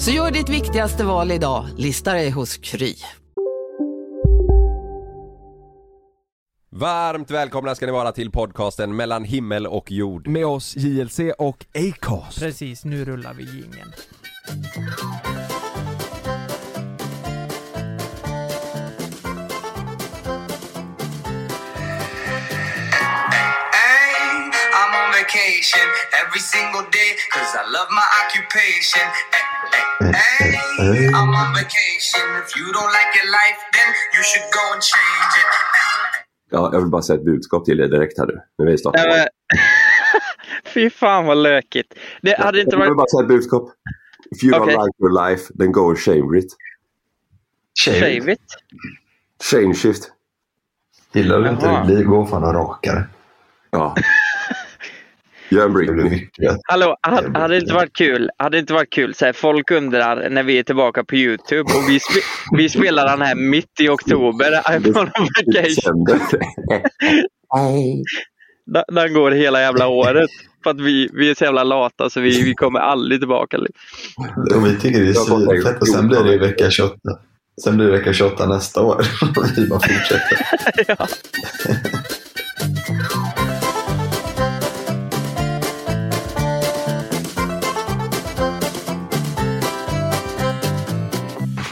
Så gör ditt viktigaste val idag, lista dig hos Kry. Varmt välkomna ska ni vara till podcasten mellan himmel och jord. Med oss JLC och Acast. Precis, nu rullar vi jingeln. Vacation every single day cause I love my occupation. Ay, ay, ay, I'm on vacation. If you don't like your life, then you should go and change it. Ja, jag vill bara säga ett budskap till er direkt här nu. Vi startar. Nej. Fy fan vad lökigt. Det hade inte Jag vill varit... bara säga ett budskap. If you Okej. don't like your life, then go and shame it. Shave it. Shame shift. Gillar du inte det blir, gå fan och raka det. Ja. Gör en Britney. Hallå, hade, hade det inte varit kul? Hade inte varit kul? Så här, folk undrar när vi är tillbaka på Youtube och vi, spe, vi spelar den här mitt i oktober. I'm on vacation. Den- Den går hela jävla året. För att vi, vi är så jävla lata så vi, vi kommer aldrig tillbaka. Och vi tycker det är svinfett och sen blir det i vecka 28. Sen blir det vecka 28 nästa år. Vi bara fortsätter. ja.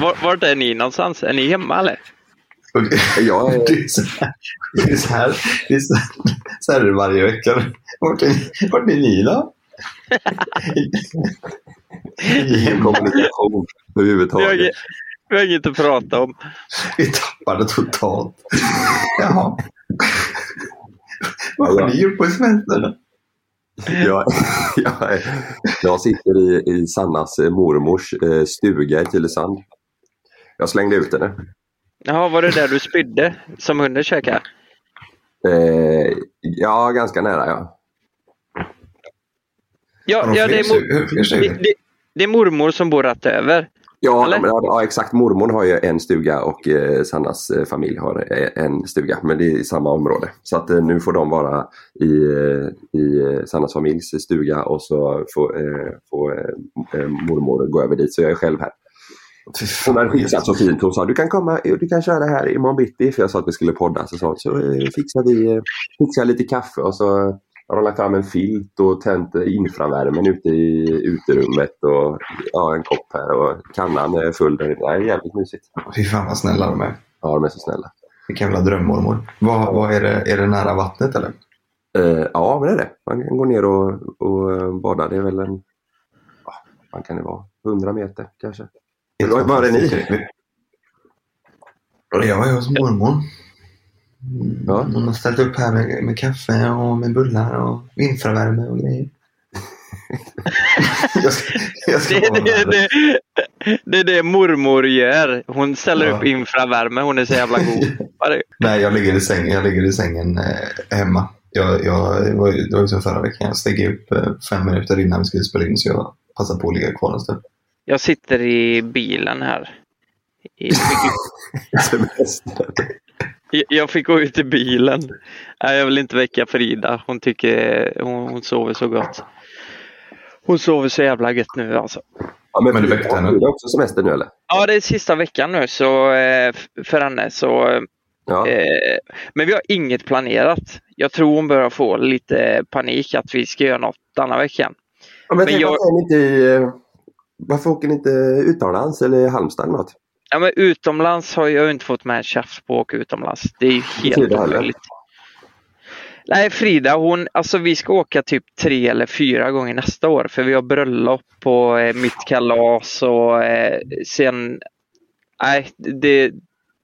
Var, vart är ni någonstans? Är ni hemma eller? Det, Jag är- det är så här, det är så här, det är så, så här är det varje vecka. Vart är, vart är ni då? Ingen kommunikation överhuvudtaget. vi har inget att prata om. Vi tappade totalt. Jaha. Vad har ni gjort på semestrarna? Jag, jag, jag sitter i, i Sannas eh, mormors eh, stuga i Tylösand. Jag slängde ut henne. Jaha, var det där du spydde som hunden käkade? Eh, ja, ganska nära ja. Ja, ja det, är mor, det, det, det är mormor som bor rätt över. Ja, men, ja, ja, exakt. Mormor har ju en stuga och eh, Sannas eh, familj har eh, en stuga. Men det är i samma område. Så att eh, nu får de vara i, eh, i eh, Sannas familjs stuga och så får, eh, får mormor gå över dit. Så jag är själv här. Hon hade fixat så fint. Hon sa du kan komma, du kan köra här imorgon bitti. För jag sa att vi skulle podda. Så, hon, så eh, fixar vi eh, fixar lite kaffe och så har de lagt fram en filt och tänt eh, infravärmen ute i uterummet. Och ja, en kopp här och kannan är full. Det är jävligt mysigt. Fy fan vad snälla de är. Ja, de är så snälla. Vilken jävla drömmormor. Vad, vad är, det, är det nära vattnet eller? Eh, ja, det är det. Man kan gå ner och, och bada. Det är väl en... Vad kan det vara? 100 meter kanske. Helt Var- var är ni? fantastiskt. Jag är hos mormor. Mm, Ja. Hon har ställt upp här med, med kaffe och med bullar och infravärme och grejer. jag ska, jag ska Det, det, det, det är det mormor gör. Hon ställer Ja. upp infravärme. Hon är så jävla god. Det? Nej, jag ligger i sängen, jag ligger i sängen eh, hemma. Jag, jag, det var ju det var ju som förra veckan. Jag steg upp eh, fem minuter innan vi skulle spela in så jag passade på att ligga kvar en stund. Jag sitter i bilen här. I-. Jag- Jag fick gå ut i bilen. Nej, jag vill inte väcka Frida. Hon tycker hon, hon sover så gott. Hon sover så jävla gött nu alltså. Ja, men Men du väckte henne? har du också semester nu eller? Ja, det är sista veckan nu så eh, för henne så Ja. eh, Men vi har inget planerat. Jag tror hon börjar få lite panik att vi ska göra något denna veckan. Ja, men Men jag- är inte i, eh, varför åker ni inte utomlands eller Halmstad eller något? Ja, men utomlands har jag inte fått med tjafs på att åka utomlands. Det är ju helt omöjligt. Nej, Frida, hon, alltså vi ska åka typ tre eller fyra gånger nästa år för vi har bröllop på eh, mitt kalas och eh, sen, nej, det,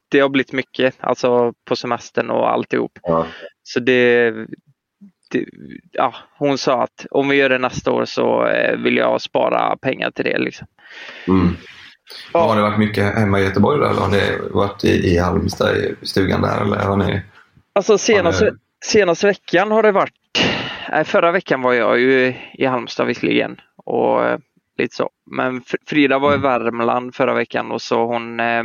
det har blivit mycket, alltså på semestern och alltihop. Ja. Så det, ja, hon sa att om vi gör det nästa år så eh, vill jag spara pengar till det. Liksom. Mm. Har det varit mycket hemma i Göteborg då, eller har det varit i, i Halmstad, i stugan där? Eller har ni... Alltså senaste, Ja, det- senaste veckan har det varit, nej, förra veckan var jag ju i Halmstad visserligen och eh, lite så. Men Fr- Frida var i Värmland förra veckan och så hon, eh,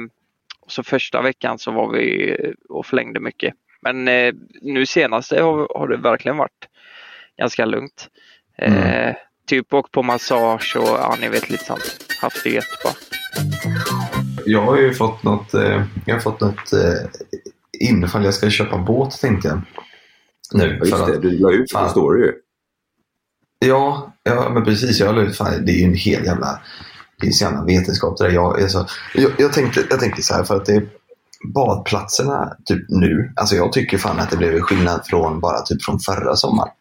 och så första veckan så var vi och förlängde mycket. Men eh, nu senaste har, har det verkligen varit ganska lugnt. Eh, typ åkt på massage och ja, ni vet lite sånt. Haft det gött bara. Jag har ju fått något, eh, jag har fått något eh, infall jag ska köpa båt tänkte jag. Nu. Ja, just för det, att- du la ut på story ju. Ja, ja men precis. Jag la ut, fan, det är ju en hel jävla, det är så jävla vetenskap det där. Jag, alltså, jag, jag, tänkte, jag tänkte så här för att det badplatserna typ nu, alltså jag tycker fan att det blev skillnad från bara typ från förra sommaren.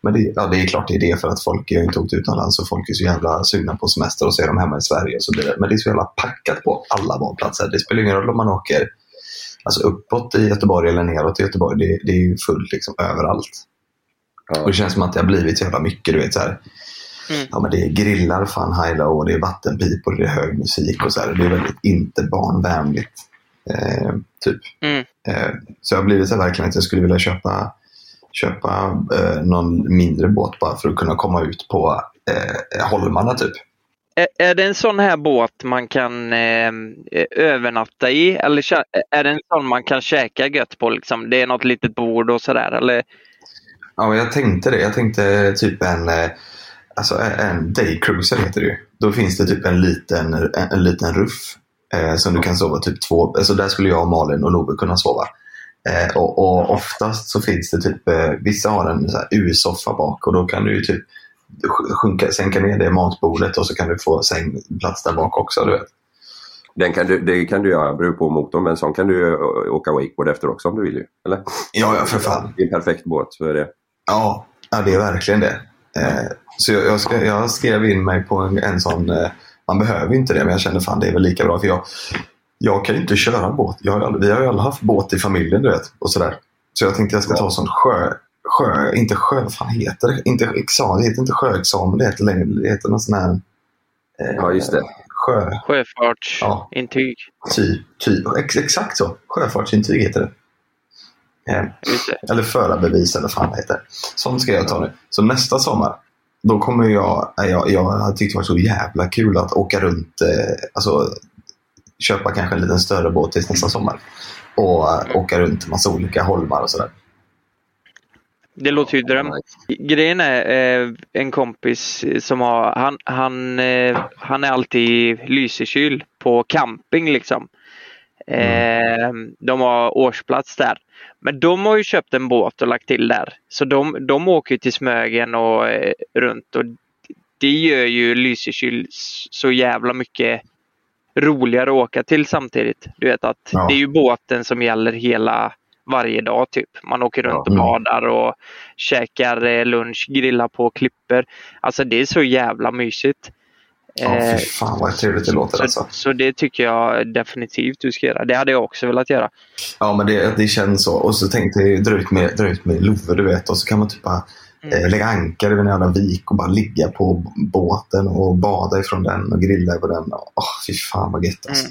Men det, ja, det är klart det är det för att folk har inte åkt utomlands och folk är så jävla sugna på semester och så är de hemma i Sverige och så vidare. Men det är så jävla packat på alla badplatser. Det spelar ingen roll om man åker alltså uppåt i Göteborg eller neråt i Göteborg. Det, det är ju fullt liksom överallt. Och det känns som att det har blivit så jävla mycket. Du vet, så här, ja, men det är grillar, fan high low och det är vattenpipor och det är hög musik och så här. Det är väldigt inte barnvänligt. Eh, typ. Mm. Eh, så jag har blivit så verkligen att jag skulle vilja köpa, köpa eh, någon mindre båt bara för att kunna komma ut på eh, Holmarna typ. Är, är det en sån här båt man kan eh, övernatta i eller är det en sån man kan käka gött på? Liksom? Det är något litet bord och sådär? Ja, jag tänkte det. Jag tänkte typ en, eh, alltså en daycruiser heter det ju. Då finns det typ en liten, en, en liten ruff eh, som du kan sova typ två, alltså där skulle jag, Malin och Love kunna sova. Eh, och, och oftast så finns det typ, eh, vissa har en U-soffa bak och då kan du ju typ sj- sjunka, sänka ner det matbordet och så kan du få sängplats där bak också. Du vet. Den kan du, det kan du göra, beror på motorn, men sån kan du ju åka wakeboard efter också om du vill ju. Eller? Ja, ja, för fan. Det är en perfekt båt för det. Ja, ja det är verkligen det. Eh, så jag, jag, ska, jag skrev in mig på en, en sån, eh, man behöver inte det men jag kände fan det är väl lika bra för jag, jag kan ju inte köra båt. Jag har, ju aldrig- vi har ju alla haft båt i familjen du vet. Och sådär. Så jag tänkte jag ska ta sån sjö, sjö, inte sjö, vad fan heter det? Inte examen, det heter inte sjöexamen, det heter längre, det heter någon sån här eh, Ja, just det. sjö, Sjöfartsintyg. typ, typ, ex, exakt så. Sjöfartsintyg heter det. Eh, eller förarbevis eller vad fan det heter. Sånt ska jag ta nu. Så nästa sommar, då kommer jag, jag, jag har tyckt det varit så jävla kul att åka runt, eh, alltså köpa kanske en liten större båt tills nästa sommar. Och eh, åka runt massa olika holmar och sådär. Det låter ju dröm. Grejen är eh, en kompis som har, han, han, eh, han är alltid i Lysekil på camping liksom. Eh, de har årsplats där. Men de har ju köpt en båt och lagt till där. Så de, de åker till Smögen och eh, runt och det gör ju Lysekil så jävla mycket roligare att åka till samtidigt. Du vet att Ja. det är ju båten som gäller hela varje dag typ. Man åker runt och badar och käkar eh, lunch, grillar på klippor. Alltså det är så jävla mysigt. Ja, Eh, fy fan vad trevligt det låter så, alltså. så det tycker jag definitivt du ska göra. Det hade jag också velat göra. Ja, men det, det känns så. Och så tänkte jag dra ut med, dra ut med Love, du vet. Och så kan man typ bara eh, lägga ankar över en jävla vik och bara ligga på båten och bada ifrån den och grilla över den. Åh, fy fan vad gött alltså.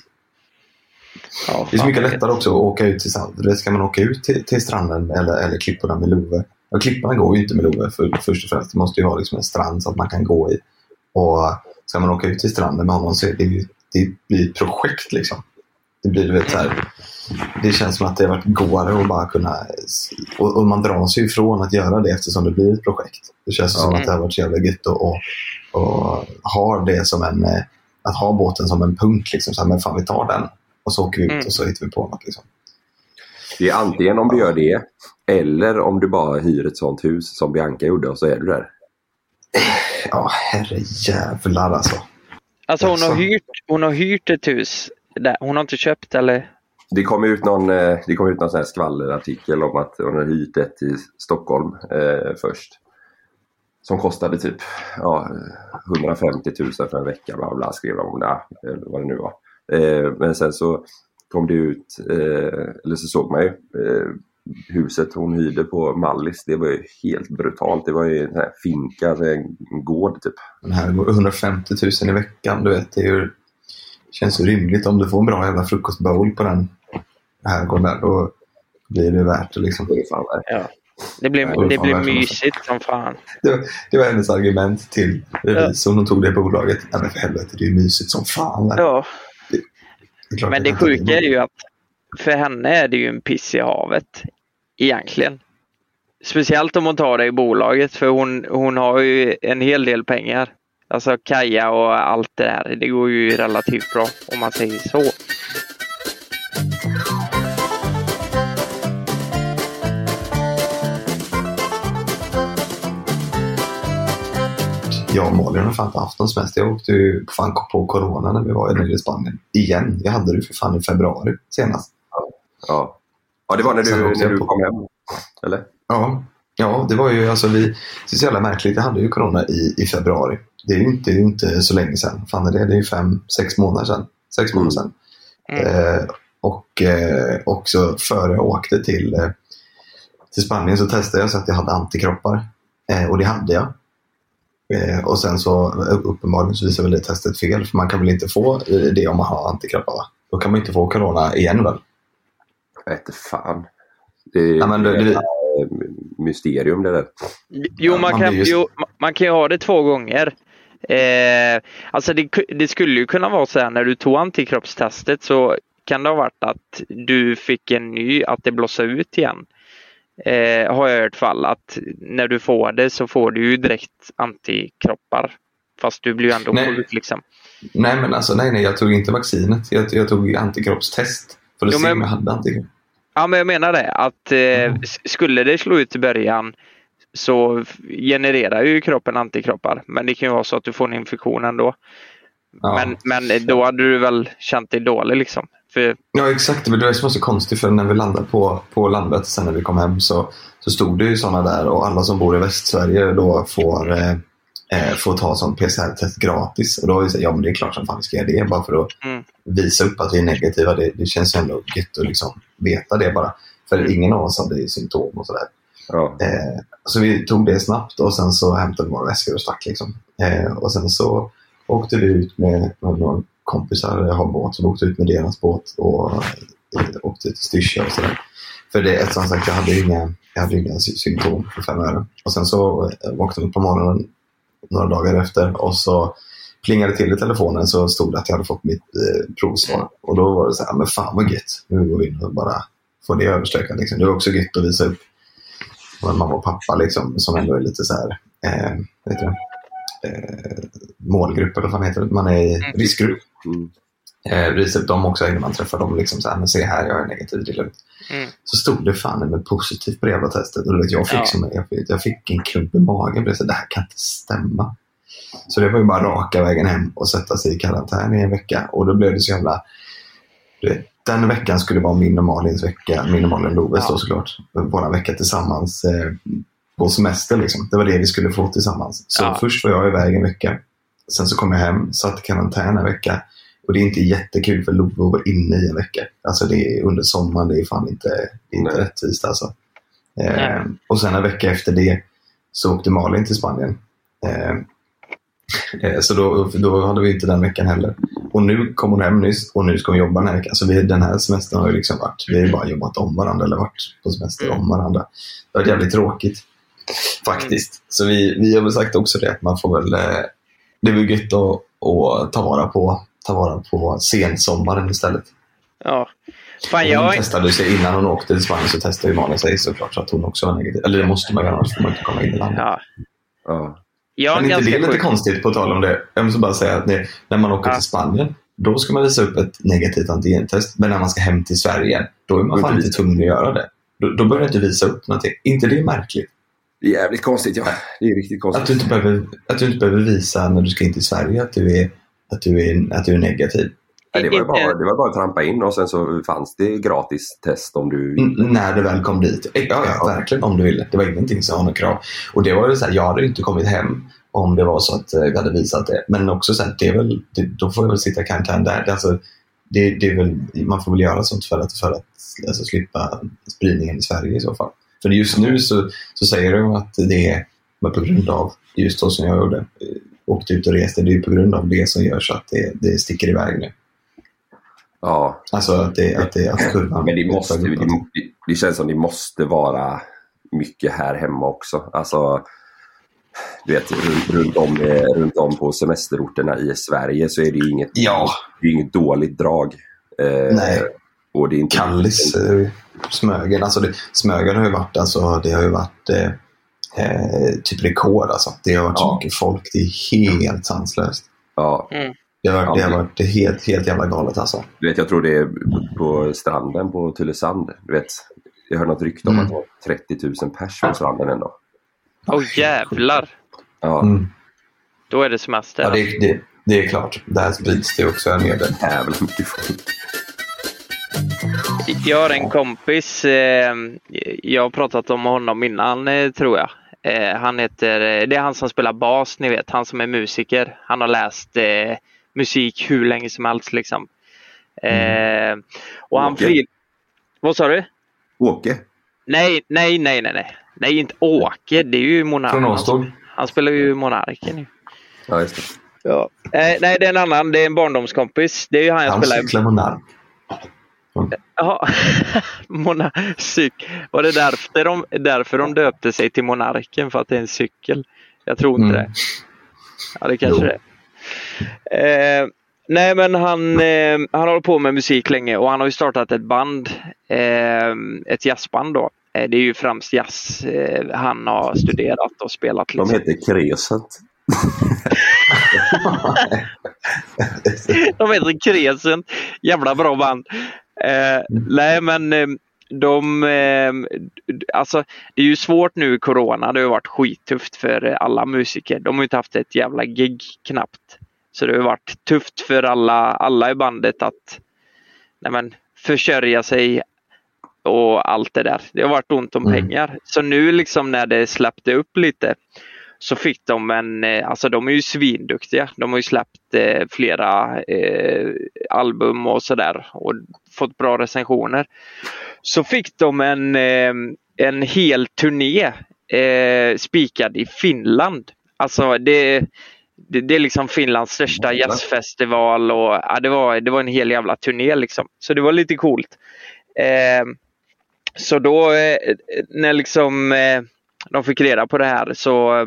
Ja, Det är så mycket lättare också att åka ut till stranden. Ska man åka ut till, till stranden eller, eller klipporna med Love. Ja, klipporna går ju inte med Love för, först och främst. Det måste ju ha liksom en strand så att man kan gå i. Och ska man åka ut till stranden med honom så är det det blir ett projekt liksom. Det blir vet så här, Det känns som att det har varit godare att bara kunna... Och, och man drar sig ifrån att göra det eftersom det blir ett projekt. Det känns som att det har varit så jävla gött och ha det som en... eh, Att ha båten som en punkt liksom. Så här, men fan vi tar den. Och så åker vi ut Mm. och så hittar vi på något liksom. Det är antingen om du gör det eller om du bara hyr ett sånt hus som Bianca gjorde och så är du där. Ja, herre jävlar alltså. Alltså hon har, Jaså? hyrt, hon har hyrt ett hus. Där. Hon har inte köpt eller? Det kom ut någon, eh, det kom ut någon sån här skvallerartikel om att hon hade hyrt ett i Stockholm eh, först. Som kostade typ ja, 150 000 för en vecka, bla bla, skrev de om det, eller vad det nu var. Eh, men sen så kom det ut, eh, eller så såg man ju eh, huset hon hyrde på Mallis. Det var ju helt brutalt. Det var ju en här finka, en gård typ. Den här 150 000 i veckan, du vet, det är ju, känns ju rimligt om du får en bra jävla frukostbowl på den herrgården där. Då blir det värt det liksom. Ja. Det blir, Ja, det blir mysigt som fan. Det, var- det var hennes argument till revisorn. Hon tog det bolaget. Ja, men för helvete, det är mysigt som fan. Ja. Det Men det sjuka är ju att för henne är det ju en piss i havet. Egentligen. Speciellt om hon tar det i bolaget för hon, hon har ju en hel del pengar. Alltså Kaja och allt det där. Det går ju relativt bra om man säger så. Jag och Malin har fan inte haft någon semester. Jag åkte ju fan på corona när vi var nere i Spanien. Igen. Jag hade det för fan i februari senast. Ja, ja det var när du, när du kom hem. Eller? Ja, ja det var ju alltså vi, det är så jävla märkligt. Jag hade ju corona i, i februari. Det är ju inte, det är inte så länge sedan. Fan är det? Det är ju fem, sex månader sedan. Sex månader sedan. Eh, och eh, också före jag åkte till, eh, till Spanien så testade jag så att jag hade antikroppar. Eh, och det hade jag. Eh, och sen så eh, uppenbarligen så visade väl det testet fel. För man kan väl inte få det om man har antikroppar va? Då kan man inte få corona igen väl? Jag vet fan. Det är Ja, men det- det, är mysterium det där. Jo, man, kan, blir ju- jo, ma- man kan ju ha det två gånger. Eh, alltså det, det skulle ju kunna vara så här när du tog antikroppstestet så kan det ha varit att du fick en ny, att det blossade ut igen. Eh, har jag hört fall att när du får det så får du ju direkt antikroppar. Fast du blir ju ändå Nej. sjuk liksom. Nej, men alltså nej, nej, jag tog inte vaccinet. Jag, jag tog antikroppstest. För att Jo, se men- om jag hade antikropp. Ja, men jag menar det att eh, s- skulle det slå ut i början så genererar ju kroppen antikroppar. Men det kan ju vara så att du får en infektion ändå. Ja. Men, men då hade du väl känt dig dålig liksom. För, Ja, exakt. Men det var det som var så konstigt för när vi landade på, på landet sen när vi kom hem så, så stod det ju sådana där och alla som bor i Västsverige då får, eh, eh, får ta sån PCR-test gratis. Och då var vi här, ja men det är klart som fan vi ska göra det bara för att Mm. visa upp att vi är negativa. Det, det känns ju ändå gött att liksom veta det bara. För ingen av oss hade ju symptom och sådär. Ja. Eh, så vi tog det snabbt och sen så hämtade vi våra väskor och stack. Liksom. Eh, och sen så åkte vi ut med, med några kompisar, jag har båt, så vi åkte ut med deras båt och eh, åkte till Styrsö och sådär. För det, som sagt, jag hade inga, jag hade inga sy- symptom för fem öre. Och sen så eh, vaknade jag upp på morgonen några dagar efter och så plingade till i telefonen så stod det att jag hade fått mitt eh, provsvar. Och då var det så här, men fan vad gött. Nu går vi in och bara får det överstökat. Liksom. Det var också gött att visa upp och mamma och pappa liksom, som ändå är lite så här, eh, heter det? Eh, målgrupp eller vad fan heter det? Man är i riskgrupp. Eh, visa upp dem också innan man träffar dem. Liksom så här, men se här, jag är negativ, det är lugnt. Mm. Så stod det fan med positivt på det jävla testet. Och vet, jag, fick Ja. som, jag, fick, jag fick en klump i magen. Jag så, det här kan inte stämma. Så det var ju bara raka vägen hem och sätta sig i karantän i en vecka. Och då blev det så jävla... Du vet, den veckan skulle vara min och Malins vecka, min och Malin Loves Ja. då såklart. Våra vecka tillsammans eh, på semester liksom. Det var det vi skulle få tillsammans. Så Ja. först var jag iväg en vecka. Sen så kom jag hem, satt i karantän en vecka. Och det är inte jättekul för Love var inne i en vecka. Alltså det är under sommaren, det är fan inte, det är inte rättvist alltså. Eh, och sen en vecka efter det så åkte Malin till Spanien. Eh, eh, så då, då hade vi inte den veckan heller. Och nu kom hon hem nyss och nu ska hon jobba den här veckan. Så vi, den här semestern har ju liksom varit, vi har ju bara jobbat om varandra eller varit på semester Mm. om varandra. Det har varit jävligt tråkigt. Faktiskt. Så vi, vi har väl sagt också det att man får väl, eh, det är väl gött att, att ta vara på, ta vara på sensommaren istället. ja. Fan, Hon jag, testade sig innan hon åkte till Spanien så testade ju Malin sig såklart så att hon också var negativ. Eller det måste man göra annars får man inte komma in i landet. ja, Ja. jag är Men är inte det lite sjuk. konstigt på tal om det? Jag måste bara säga att det, när man åker Ja. till Spanien då ska man visa upp ett negativt antigentest. Men när man ska hem till Sverige då är man fan inte tvungen att göra det. Då, då behöver du inte visa upp någonting. inte det märkligt? Det är jävligt konstigt ja. Det är riktigt konstigt. Att du, inte behöver, att du inte behöver visa när du ska in till Sverige att du är, att du är, att du är negativ. Nej, det, var bara, det var bara att trampa in och sen så fanns det gratis test om du N- när du väl kom dit. Ja, ja, verkligen om du ville. Det var ingenting som var något krav. Och det var ju så här, jag hade inte kommit hem om det var så att eh, vi hade visat det. Men också så här, det är väl, det, då får jag väl sitta i karantän där. Det, är alltså, det, det är väl, man får väl göra sånt för att, för att alltså, slippa spridningen i Sverige i så fall. För just nu så, så säger de att det är men på grund av, just så som jag gjorde, åkte ut och reste, det är på grund av det som gör så att det, det sticker iväg nu. Ja, Alltså att, det, att, det, att kurvan... men det, måste, det, det, det känns som det måste vara mycket här hemma också. Alltså, du vet, runt, runt, om, eh, runt om på semesterorterna i Sverige så är det inget, Ja. det är inget dåligt drag. Eh, Nej. Och det är inte, Kallis, eh, Smögen. Alltså det, Smögen har ju varit, alltså, det har ju varit eh, typ rekord. Alltså. Det har varit så Ja. mycket folk. Det är helt sanslöst. Ja, Det har, varit- det har varit helt, helt jävla galet alltså. du vet, jag tror det är på stranden på Tylösand. Du vet, jag hörde något rykte om Mm. att det var 30 000 pers på stranden en dag. Åh jävlar! Ja, Mm. Då är det semester. Ja, det, det, det är klart. Där sprids det också en hel del. jävla mycket folk. Jag har en kompis, eh, jag har pratat om honom innan eh, tror jag. Eh, han heter, det är han som spelar bas, ni vet, han som är musiker. Han har läst eh, musik hur länge som helst liksom. Eh, och han Åke? fri... Vad sa du? Åke? Nej, nej, nej, nej, nej. Nej, inte Åke, det är ju Monarken. Från Åstol. Han spelar ju Monarken. Ja, just det. Ja. Eh, nej, det är en annan, det är en barndomskompis. Det är ju han jag Han spelar i cyklar monark. Ja, Monark. Var det därför de, därför de döpte sig till Monarken? För att det är en cykel? Jag tror inte Mm. det. Ja, det kanske Jo. det eh, Nej, men han, eh, han håller på med musik länge och han har ju startat ett band. Eh, ett jazzband då. Eh, det är ju främst jazz eh, han har studerat och spelat. De Liksom. heter Crescent. De heter Kresen. Jävla bra band. Eh, nej men eh, de, eh, alltså det är ju svårt nu i Corona. Det har varit skittufft för alla musiker. De har ju inte haft ett jävla gig knappt. Så det har varit tufft för alla, alla i bandet att nej men, försörja sig och allt det där. Det har varit ont om Mm. pengar. Så nu liksom när det släppte upp lite så fick de en, eh, alltså de är ju svinduktiga. De har ju släppt eh, flera eh, album och sådär och fått bra recensioner. Så fick de en, eh, en hel turné eh, spikad i Finland. Alltså det, det, det är liksom Finlands största jazzfestival och ja, det, var, det var en hel jävla turné liksom. Så det var lite coolt. Eh, så då när liksom de fick reda på det här så,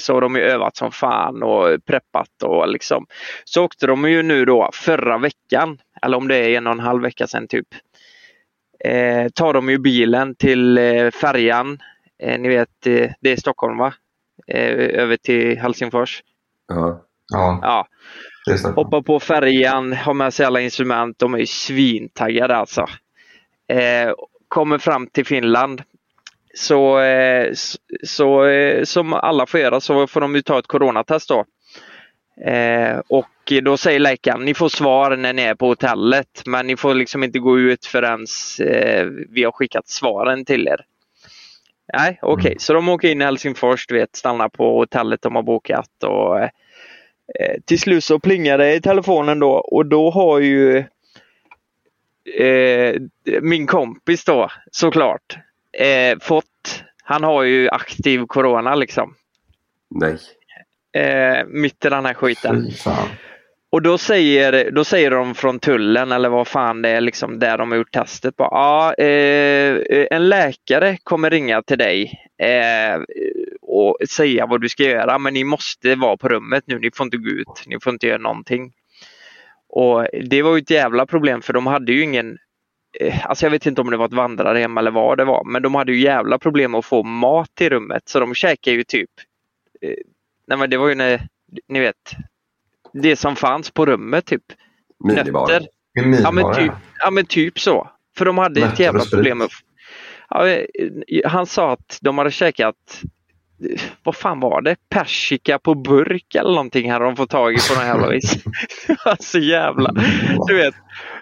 så har de ju övat som fan och preppat och liksom. Så åkte de ju nu då förra veckan, eller om det är en och en halv vecka sedan typ. Eh, tar de ju bilen till eh, färjan. Eh, ni vet, eh, det är Stockholm va? Eh, över till Helsingfors. Ja. Ja, Ja, hoppar på färjan, har med sig alla instrument. De är ju svintaggade alltså. Eh, kommer fram till Finland. Så, eh, s- så eh, som alla får göra så får de ju ta ett coronatest då. Eh, och då säger läkaren, ni får svar när ni är på hotellet men ni får liksom inte gå ut förrän eh, vi har skickat svaren till er. Nej, okej, så de åker in i Helsingfors, du vet, stannar på hotellet de har bokat och eh, till slut så plingar det i telefonen då och då har ju min kompis då såklart eh, fått, han har ju aktiv corona liksom. Nej. Eh, mitt i den här skiten. Och då säger, då säger de från tullen eller vad fan det är liksom där de har gjort testet. Bara, ja, eh, en läkare kommer ringa till dig eh, och säga vad du ska göra men ni måste vara på rummet nu. Ni får inte gå ut. Ni får inte göra någonting. Och Det var ju ett jävla problem för de hade ju ingen Alltså jag vet inte om det var ett vandrarhem eller vad det var men de hade ju jävla problem att få mat i rummet så de käkade ju typ eh, Nej men det var ju när, ni vet det som fanns på rummet typ. Minibar. Nötter. En Ja men, typ, ja men typ så. För de hade ett Nötter jävla och sprit. problem med... Ja, eh, han sa att de hade käkat vad fan var det? Persika på burk eller någonting hade de fått tag i på något jävla vis. alltså jävla, du vet.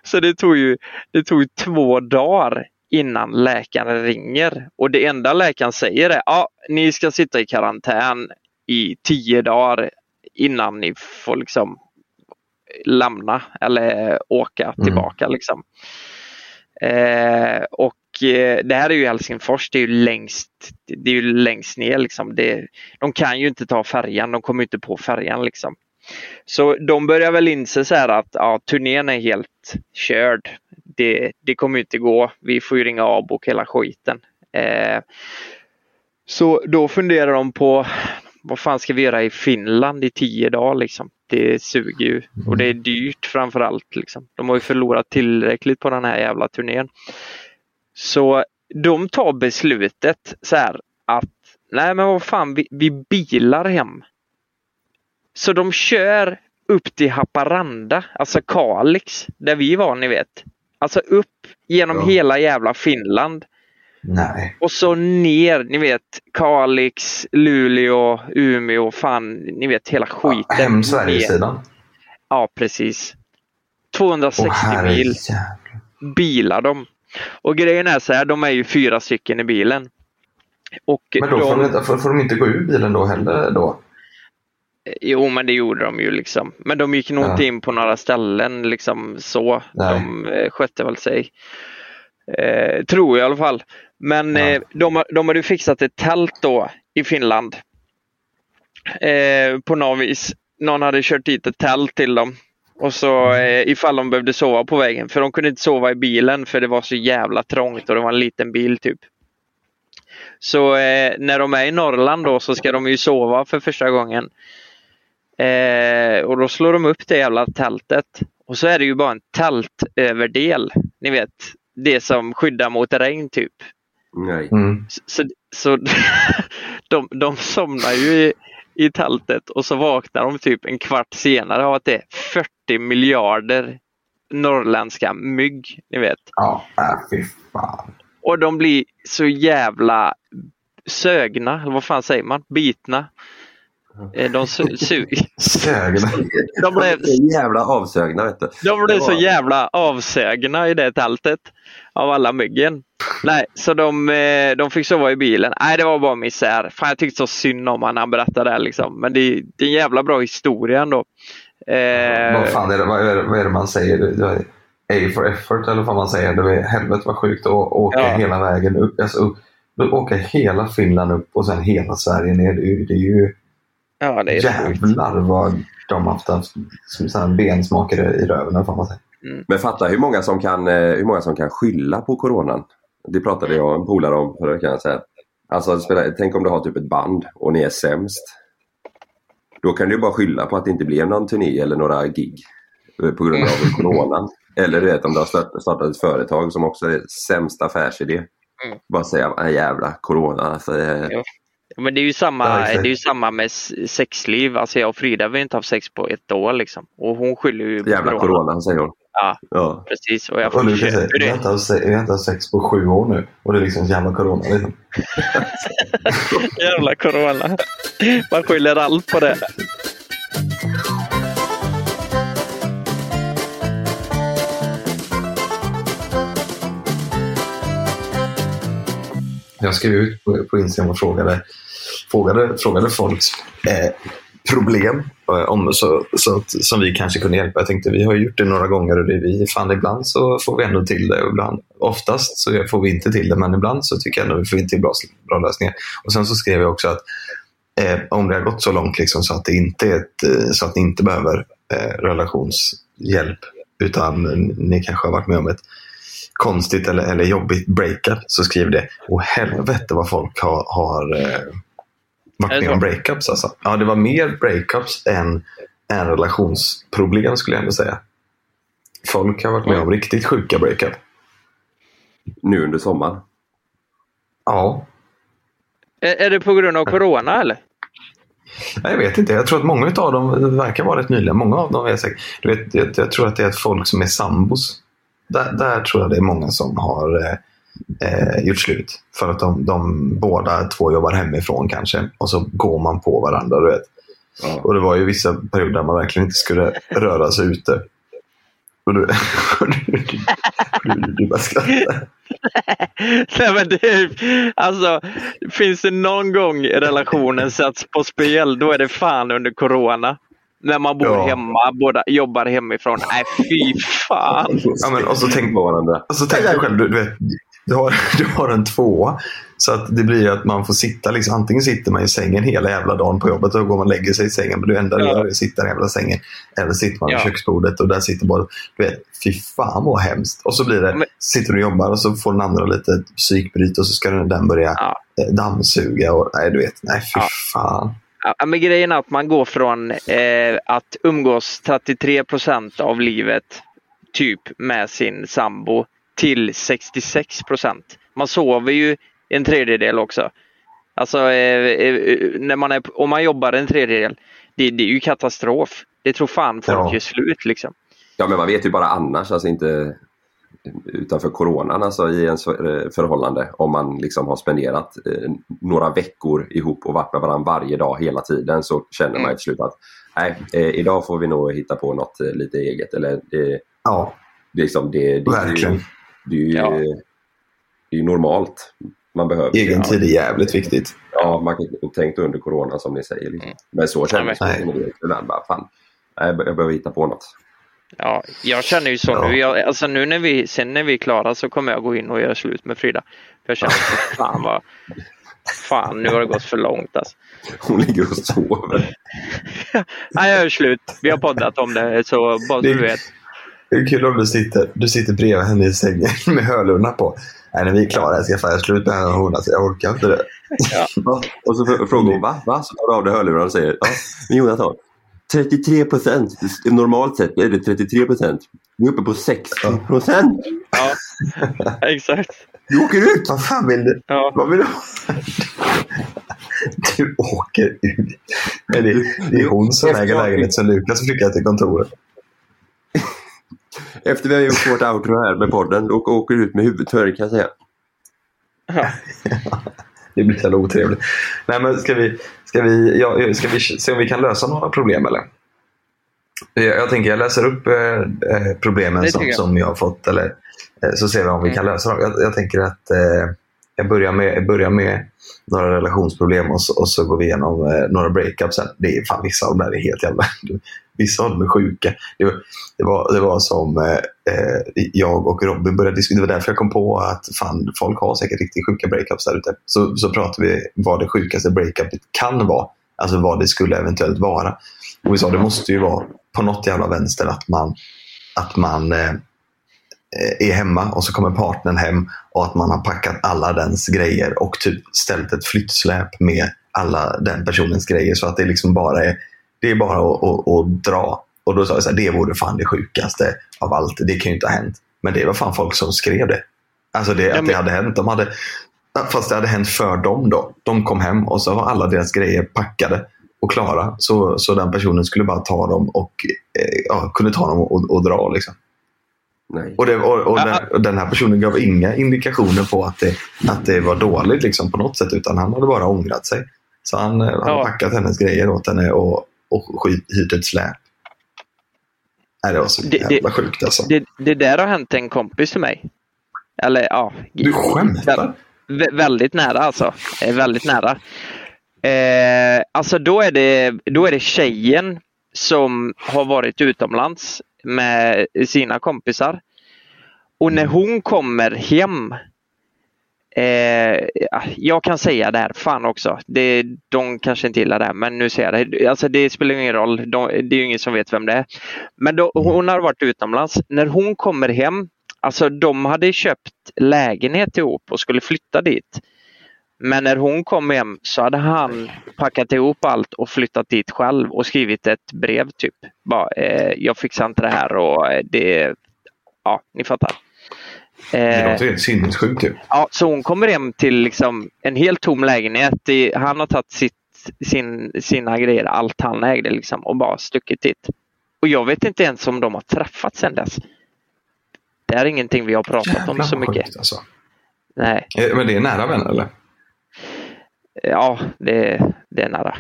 Så det tog ju det tog ju två dagar innan läkaren ringer och det enda läkaren säger är ja, ni ska sitta i karantän i tio dagar innan ni får liksom lämna eller åka tillbaka. Liksom. Eh, och det här är ju Helsingfors, det är ju längst, det är ju längst ner. Liksom. Det, de kan ju inte ta färjan, de kommer inte på färjan. Liksom. Så de börjar väl inse så här att ja, turnén är helt körd. Det, det kommer inte gå. Vi får ju ringa avbok hela skiten. Eh, så då funderar de på vad fan ska vi göra i Finland i tio dagar liksom? Det suger ju och det är dyrt framförallt. Liksom. De har ju förlorat tillräckligt på den här jävla turnén. Så de tar beslutet så här att nej men vad fan vi, vi bilar hem. Så de kör upp till Haparanda, alltså Kalix, där vi var ni vet. Alltså upp genom Ja. hela jävla Finland. Nej. Och så ner, ni vet Kalix, Luleå, Umeå, fan, ni vet hela skiten. Hem Ner. Sverigesidan. Ja, precis. 260 Åh, mil bilar de. Och grejen är så här, de är ju fyra stycken i bilen. Och Men då får de, får, får de inte gå ur bilen då heller då? Jo, men det gjorde de ju liksom. Men de gick nog Ja. inte in på några ställen liksom så. Nej. De eh, skötte väl sig. Eh, tror jag i alla fall. Men Ja. eh, de, har- de hade fixat ett tält då i Finland. Eh, på något vis. Någon hade kört dit ett tält till dem. Och så eh, ifall de behövde sova på vägen. För de kunde inte sova i bilen för det var så jävla trångt och det var en liten bil typ. Så eh, när de är i Norrland då så ska de ju sova för första gången. Eh, och då slår de upp det jävla tältet. Och så är det ju bara en tältöverdel. Ni vet, det som skyddar mot regn typ. Nej. Mm. Så, så de, de somnar ju i, i tältet och så vaknar de typ en kvart senare av att det är 40 miljarder norrländska mygg. Ni vet. Ja, äh, fy fan. Och de blir så jävla sögna, eller vad fan säger man? Bitna. Eh, De su- suger. Sögna. De blev, Jävla avsögna vet du. de blev så jävla avsögna i det tältet av alla myggen. Nej, så de, eh, de fick sova i bilen. Nej, det var bara misär. Fan, jag tyckte så synd om han när han berättade det. Liksom. Men det, det är en jävla bra historia ändå. Eh, Vad fan är det, vad är det, vad är det man säger? Det- A for effort eller vad man säger. Det är helvete vad sjukt att åka Ja. hela vägen upp. Alltså, upp åka hela Finland upp och sen hela Sverige ner. Det är ju, det är ju ja, det är sjukt. jävlar vad de har haft, haft som sån här bensmak i, röven. vad man säger. Men fatta hur många som kan, eh, hur många som kan skylla på coronan. Det pratade jag och en polare om förra veckan. Så här. Alltså, tänk om du har typ ett band och ni är sämst. Då kan du bara skylla på att det inte blev någon turné eller några gig eh, på grund av coronan. Eller du vet om du har start- startat ett företag som också är sämsta affärsidé. Mm. Bara säga "Ah, jävla corona. Alltså, eh, Ja. Men det är ju samma, det är ju samma med sexliv. Alltså jag och Frida vi har inte haft sex på ett år liksom. Och hon skyller ju på jävla corona säger hon. Ja, Ja. precis. Och jag Och du kan säga, vi har inte haft se- vi har inte haft sex på sju år nu. Och det är liksom jävla corona. Liksom. Jävla corona. Man skyller allt på det. Jag skrev ut på, på Instagram och frågade, frågade, frågade folks eh, problem eh, om, så, så att, som vi kanske kunde hjälpa. Jag tänkte vi har gjort det några gånger och det vi, fan ibland så får vi ändå till det. Och ibland, oftast så får vi inte till det men ibland så tycker jag ändå vi får till bra, bra lösningar. Och sen så skrev jag också att eh, om det har gått så långt liksom, så, att det inte är ett, eh, så att ni inte behöver eh, relationshjälp utan ni kanske har varit med om ett konstigt eller, eller jobbigt breakup så skriv det. Och helvete vad folk har, har eh, varit med så? om breakups. Alltså. Ja, det var mer breakups än, än relationsproblem skulle jag ändå säga. Folk har varit med om riktigt sjuka breakup. Nu under sommaren. Ja, Är, är det på grund av corona eller? Jag vet inte. Jag tror att många av dem verkar vara rätt nyliga. Många av dem är säkert, du vet, jag, jag tror att det är folk som är sambos. Där, där tror jag det är många som har, eh, gjort slut. För att de, de båda två jobbar hemifrån kanske. Och så går man på varandra. Du vet. Och det var ju vissa perioder där man verkligen inte skulle röra sig ute. Och du, du, du, du bara skrattar. Nej, men det är, alltså, finns det någon gång relationen sätts på spel, då är det fan under corona. När man bor Ja. hemma, båda jobbar hemifrån. Nej, fy fan. Ja, men, och så tänk på varandra. Och så tänk dig själv, du, du, vet, du, har, du har en tvåa. Så att det blir att man får sitta, liksom, antingen sitter man i sängen hela jävla dagen på jobbet och går man och lägger sig i sängen. Men det enda du Ja. gör är att sitta i den jävla sängen. Eller sitter man vid Ja. köksbordet och där sitter bara, du vet, fy fan vad hemskt. Och så blir det, Men- sitter du och jobbar och så får den andra lite psykbryt och så ska den den börja Ja. eh, dammsuga. Och, nej, du vet, nej fy Ja. fan. Ja, men grejen är att man går från eh, att umgås 33 procent av livet typ med sin sambo till 66 procent. Man sover ju en tredjedel också. Alltså eh, eh, när man är, om man jobbar en tredjedel, det, det är ju katastrof. Det tror fan folk Ja. gör slut liksom. Ja men man vet ju bara annars, alltså inte utanför coronan, alltså i ens eh, förhållande om man liksom har spenderat eh, några veckor ihop och varit med varandra varje dag hela tiden så känner man Mm. ju till slut att nej, eh, idag får vi nog hitta på något eh, lite eget eller Ja, det, är liksom, det, det, verkligen. Det är ju Ja. det är ju normalt. Man behöver Egen tid är jävligt viktigt. Ja, man kan inte tänkt under corona som ni säger. Liksom. Men så känner mig ibland. Bara, fan, nej, jag behöver hitta på något. Ja, jag känner ju så Ja. nu. Jag, alltså nu när vi, sen när vi är klara så kommer jag gå in och göra slut med Frida. För jag känner, fan vad, fan nu har det gått för långt alltså. Hon ligger och sover. Nej, jag gör slut. Vi har poddat om det så bara så Det- du vet. Det är kul om du sitter, du sitter bredvid henne i sängen med hörlurarna på. Nej, när vi är klara jag ska fan göra slut med henne och hon. Alltså, jag orkar inte det. Ja. Och så fr- frågar hon va? va? Så tar du av dig hörlurarna och säger ja, men Jonathan, 33 procent. Normalt sett är det 33 procent. Nu är uppe på 60 procent. Ja, exakt. Du åker ut! Vad fan vill du? Ja. Vad vill du? Du åker ut. Nej, det, det är hon som äger lägenhet så Lukas flyttar till kontoret. Efter vi har gjort vårt outro här med podden, då åker du ut med huvudet kan jag säga. Det blir så jävla otrevligt. Nej, men ska vi, ska, vi, ja, ska vi se om vi kan lösa några problem eller? Jag, jag tänker jag läser upp eh, eh, problemen som, jag. som jag har fått. Eller, eh, så ser vi om vi Mm. kan lösa dem. Jag, jag tänker att eh, jag, börjar med, jag börjar med några relationsproblem och så, och så går vi igenom eh, några breakups. sen. Det är fan vissa av dem där är helt jävla... Vissa av dem är sjuka. Det var, det var, det var som eh, eh, jag och Robin började diskutera. Det var därför jag kom på att fan, folk har säkert riktigt sjuka breakups där ute. Så, så pratade vi vad det sjukaste breakupet kan vara. Alltså vad det skulle eventuellt vara. Och vi sa det måste ju vara på något jävla vänster att man, att man eh, eh, är hemma och så kommer partnern hem och att man har packat alla dens grejer och typ ställt ett flyttsläp med alla den personens grejer så att det liksom bara är, det är bara att, att, att dra. Och då sa jag så här, det vore fan det sjukaste av allt. Det kan ju inte ha hänt. Men det var fan folk som skrev det. Alltså det, att det men- hade hänt. De hade, fast det hade hänt för dem då. De kom hem och så var alla deras grejer packade och klara. Så, så den personen skulle bara ta dem och eh, ja, kunde ta dem och, och dra. Liksom. Nej. Och, det, och, och, Ja. den, den här personen gav inga indikationer på att det, att det var dåligt liksom, på något sätt. Utan han hade bara ångrat sig. Så han eh, hade Ja. packat hennes grejer åt henne och, och hyrt ett släp. Nej, det var så Det- det- jävla sjukt alltså. Det, det där har hänt en kompis till mig. Eller ja. Du skämtar? Vä- väldigt nära alltså. Eh, Väldigt nära. Eh, alltså då är, det, då är det tjejen som har varit utomlands med sina kompisar. Och när hon kommer hem Eh, ja, jag kan säga det här, fan också. Det, de kanske inte gillar det här, men nu säger jag det. Alltså, det spelar ingen roll. De, det är ju ingen som vet vem det är. Men då, hon har varit utomlands. När hon kommer hem, alltså de hade köpt lägenhet ihop och skulle flytta dit. Men när hon kom hem så hade han packat ihop allt och flyttat dit själv och skrivit ett brev typ. Bara, eh, jag fixar inte det här och eh, det, ja ni fattar. Det Eh, låter helt sinnessjukt typ. Ja, så hon kommer hem till liksom en helt tom lägenhet. Det- Han har tagit sitt, sin, sina grejer, allt han ägde liksom, och bara stuckit dit. Och jag vet inte ens om de har träffats sedan dess. Det är ingenting vi har pratat om Jävlar så vad mycket. sjukt alltså. Nej. Eh, Men det är nära vän eller? Ja, det, det är nära.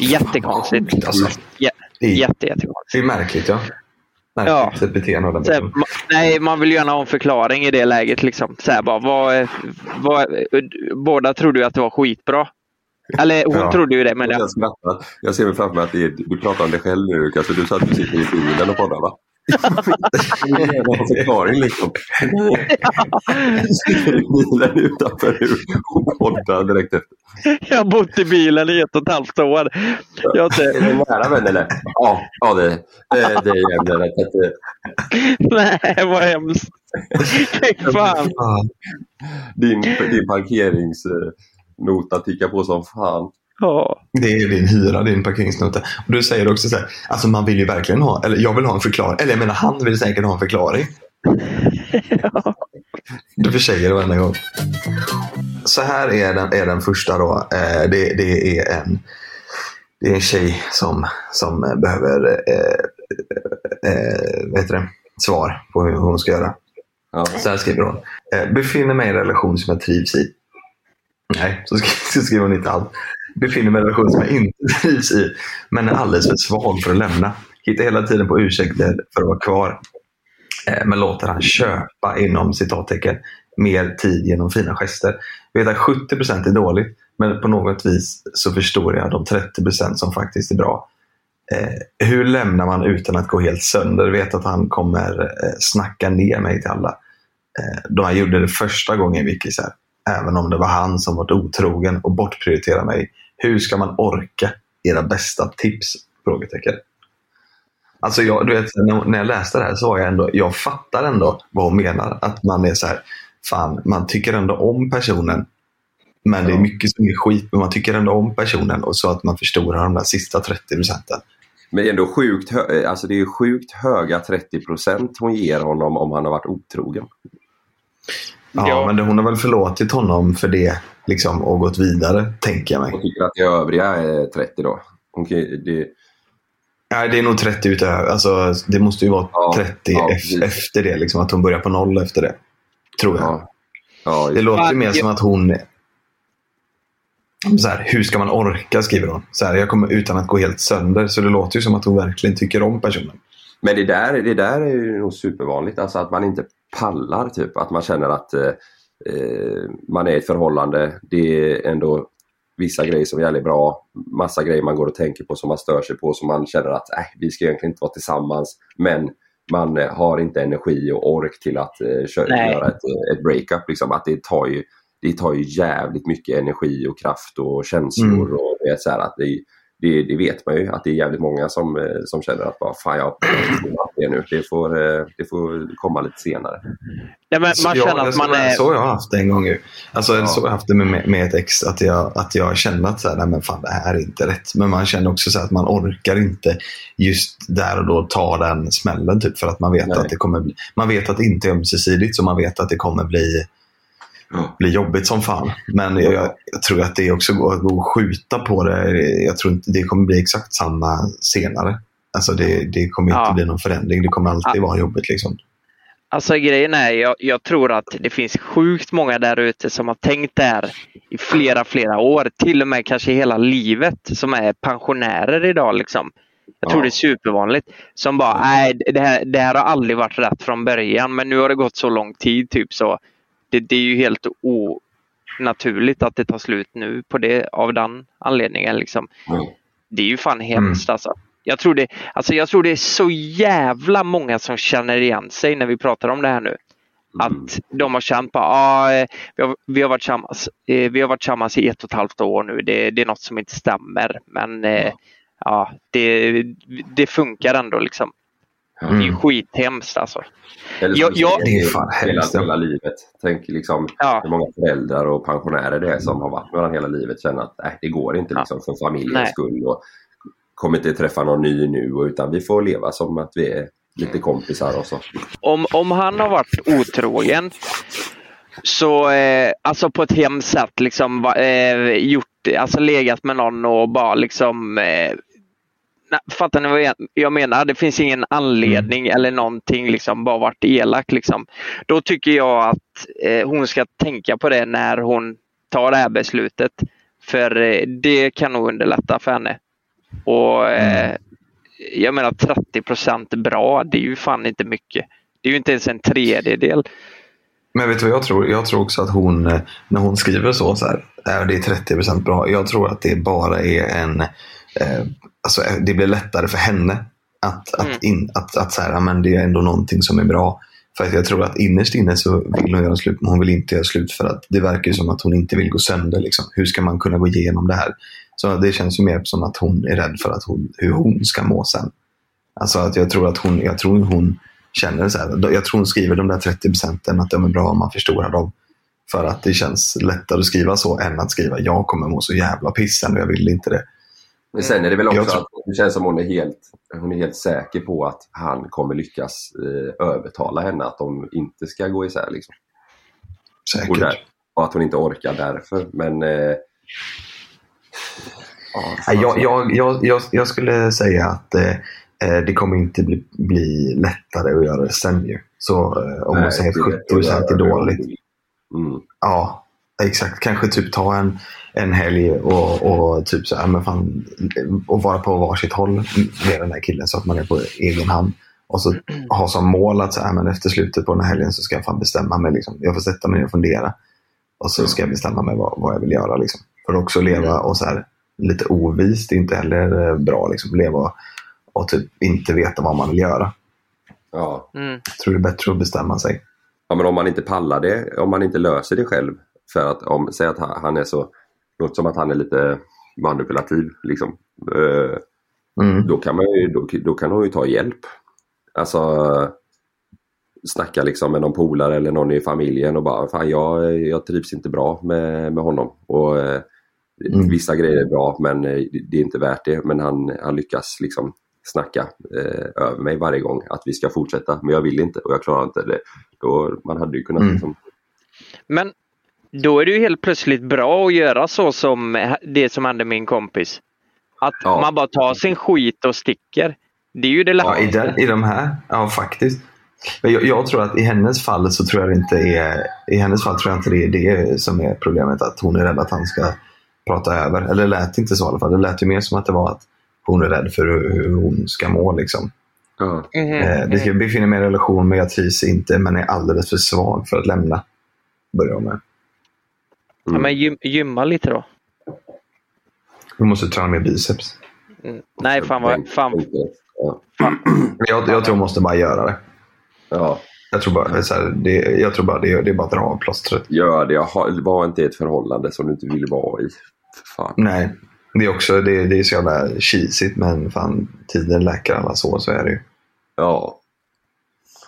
Jättekonstigt. Sjukt, alltså. Jä, Det är- jätte, jättekonstigt. Det är märkligt ja. Märkligt ett beteende av den här, personen. ma- nej, man vill gärna ha en förklaring i det läget. Liksom. Så här, bara, vad, vad, båda trodde ju att det var skitbra. Eller hon Ja. trodde ju det, men jag, Jag ser mig framför mig att är, du pratar om dig själv nu Lukas. Du att du sitter i bilen och poddar va? En förklaring liksom. Bilen utanför och poddar direkt efter. jag har bott i bilen i ett och ett halvt år. Jag har Är inte, det nära vän eller? Ja, ja det, det, det är nej, vad hemskt. Fy fan. Din, din parkeringsnota tickar på som fan. Ja. Det är din hyra, din parkeringsnota. Och du säger också så här, alltså man vill ju verkligen ha, eller jag vill ha en förklaring. Eller jag menar han vill säkert ha en förklaring. Du försäger det varenda gång. Så här är den, är den första då. Eh, det, det är en det är en tjej som, som behöver eh, eh, vad heter det? svar på hur hon ska göra. Ja. Så här skriver hon. Eh, befinner mig i en relation som jag trivs i. Nej, så, sk- så skriver hon inte allt. Befinner mig i en relation som jag inte trivs i, men är alldeles för svag för att lämna. Hittar hela tiden på ursäkter för att vara kvar. Eh, men låter han köpa, inom citattecken, mer tid genom fina gester. Jag vet att 70% är dåligt, men på något vis så förstår jag de 30% som faktiskt är bra. Eh, hur lämnar man utan att gå helt sönder? Jag vet att han kommer eh, snacka ner mig till alla. Eh, då han gjorde det första gången Vicky så här, Även om det var han som varit otrogen och bortprioriterade mig. Hur ska man orka? Era bästa tips? Frågetecken. Alltså jag, du vet, när, jag läste det här så var jag ändå, jag fattar ändå vad hon menar. Att man är så här, fan, man tycker ändå om personen. Men det är mycket som är skit, men man tycker ändå om personen och så att man förstorar de där sista 30 procenten. Men ändå sjukt, hö- alltså det är sjukt höga 30 procent hon ger honom om han har varit otrogen. Ja, Ja. men det- hon har väl förlåtit honom för det liksom, och gått vidare, tänker jag mig. Hon tycker att det övriga är 30 då. Hon det, Nej, det är nog 30 utöver. Alltså, det måste ju vara Ja, 30 ja, efter det. Liksom, att hon börjar på noll efter det. Tror jag. ja, ja, Det låter ju mer som att hon... Så här, hur ska man orka, skriver hon. Så här, jag kommer utan att gå helt sönder. Så det låter ju som att hon verkligen tycker om personen. Men det där, det där är ju nog supervanligt. Alltså att man inte pallar. Typ. Att man känner att eh, eh, man är i ett förhållande. Det är ändå vissa grejer som är jävligt bra. Massa grejer man går och tänker på som man stör sig på. Som man känner att äh, vi ska egentligen inte vara tillsammans. Men man eh, har inte energi och ork till att eh, kö- Nej. göra ett, eh, ett breakup. Liksom. Att det tar, ju, det tar ju jävligt mycket energi och kraft och känslor. Mm. Och är så här att det, det, det vet man ju att det är jävligt många som, eh, som känner att bara, fan jag det nu. Det får, eh, det får komma lite senare. Nej, men Så man jag- känner att så, man är... så har jag haft det en gång. ju. Alltså, Ja. Så har jag haft det med, med ett ex. Att jag, att jag känner att så här, nej, men fan, det här är inte rätt. Men man känner också så här, att man orkar inte just där och då ta den smällen. Typ, för att man vet Nej. att det kommer bli, man vet att det inte är ömsesidigt. Så man vet att det kommer bli, Ja. bli jobbigt som fan. Men jag, jag, tror att det också går att gå skjuta på det. Jag tror inte det kommer bli exakt samma senare. Alltså det, det kommer inte Ja. bli någon förändring. Det kommer alltid vara jobbigt. Liksom. Alltså grejen är, jag, jag tror att det finns sjukt många där ute som har tänkt det här i flera, flera år. Till och med kanske hela livet. Som är pensionärer idag. Liksom. Jag tror Ja. det är supervanligt. Som bara, nej det här, det här har aldrig varit rätt från början. Men nu har det gått så lång tid. typ så. Det, det är ju helt onaturligt att det tar slut nu på det, av den anledningen. Liksom. Mm. Det är ju fan hemskt alltså. Jag tror, det, alltså jag tror det är så jävla många som känner igen sig när vi pratar om det här nu. Att de har känt på ah, eh, vi, har, vi, har varit tillsammans, eh, vi har varit tillsammans i ett och ett halvt år nu. Det, det är något som inte stämmer. Men eh, ja, det, det funkar ändå liksom. Det är ju Mm. skithemskt alltså. Eller Jag- som jag- säger, Det är fan hela, hemskt, ja. hela livet. Tänk liksom Ja. hur många föräldrar och pensionärer det är som har varit med varandra hela livet känner att nej, det går inte Ja. liksom, för familjens Nej. skull. Och kommer inte träffa någon ny nu och- utan vi får leva som att vi är lite kompisar och så. om, om han har varit otrogen så eh, alltså på ett hemskt sätt liksom va- eh, gjort, alltså legat med någon och bara liksom eh, nej, fattar ni vad jag, menar? Det finns ingen anledning Mm. eller någonting, liksom, bara varit elak. Liksom. Då tycker jag att eh, hon ska tänka på det när hon tar det här beslutet. För eh, det kan nog underlätta för henne. Och eh, Jag menar 30 procent bra, det är ju fan inte mycket. Det är ju inte ens en tredjedel. Men vet du vad jag tror? Jag tror också att hon, eh, när hon skriver så, så här, "Äh, det är 30% bra. Jag tror att det bara är en, eh, alltså eh, det blir lättare för henne att, att, in, att, att så här, "Ja, men det är ändå någonting som är bra. För att jag tror att innerst inne så vill hon göra slut, men hon vill inte göra slut för att det verkar som att hon inte vill gå sönder. Liksom. Hur ska man kunna gå igenom det här? Så det känns ju mer som att hon är rädd för att hon, hur hon ska må sen. Alltså att jag tror att hon, jag tror hon känner så här. Jag tror hon skriver de där 30 procenten att de är bra om man förstorar dem. För att det känns lättare att skriva så än att skriva jag kommer må så jävla pissen och jag vill inte det. Men sen är det väl också Jag tror- att det känns som hon är helt, hon är helt säker på att han kommer lyckas eh, övertala henne att de inte ska gå isär. Liksom. Säkert. Och, där, och att hon inte orkar därför. Men... Eh, ja, Jag, jag, jag, jag, skulle säga att eh, eh, det kommer inte bli, bli lättare att göra det sen ju. Så eh, om man Nej, säger det är att lätt att 70 är göra det. dåligt. Mm. Ja, exakt. Kanske typ ta en, en helg och, och typ så här, men fan, och vara på varsitt håll med den här killen så att man är på egen hand. Och så ha som mål att så här, men efter slutet på den här helgen så ska jag fan bestämma mig. Liksom. Jag får sätta mig ner och fundera. Och så ska jag bestämma mig vad, vad jag vill göra. Liksom. För att också leva och så här, lite ovist är inte heller eh, bra. Liksom. Leva och, och typ inte veta vad man vill göra. Ja. Mm. Jag tror det är bättre att bestämma sig. ja, men om man inte pallar det, om man inte löser det själv. För att om, säg att han han är så, låter som att han är lite manipulativ. Liksom. Eh, Mm. då, kan man ju, då, då kan hon ju ta hjälp. Alltså snacka liksom med någon polare eller någon i familjen och bara fan jag, jag trivs inte bra med, med honom. Och, eh, Mm. Vissa grejer är bra men eh, det är inte värt det. Men han, han lyckas liksom snacka eh, över mig varje gång att vi ska fortsätta. Men jag vill inte och jag klarar inte det. Då, man hade ju kunnat Mm. liksom, Men då är det ju helt plötsligt bra att göra så som det som hände med min kompis. Att Ja. man bara tar sin skit och sticker. Det är ju det Ja, i, lättaste. den, I de här? Ja, faktiskt. Men jag, jag tror att i hennes fall så tror jag det inte är i hennes fall tror jag inte det är det som är problemet. Att hon är rädd att han ska prata över. Eller det lät inte så i alla fall. Det lät ju mer som att det var att hon är rädd för hur, hur hon ska må. Liksom. ja. Mhm, Eh, det ska befinna mig i en relation men jag trivs inte men är alldeles för svag för att lämna. Börjar med. Ja, men gym, gymma lite då. Vi måste träna mer biceps. Mm. Nej, fan vad... Fan, Ja. Jag, jag tror hon måste bara göra det. ja, Jag tror bara, så här, det, jag tror bara det, det är bara att dra av plåstret. gör det. Jag har- Var inte i ett förhållande som du inte vill vara i. Fan. Nej, det är också det, det är så jävla cheesigt men fan tiden läker alla sår så är det ju. Ja.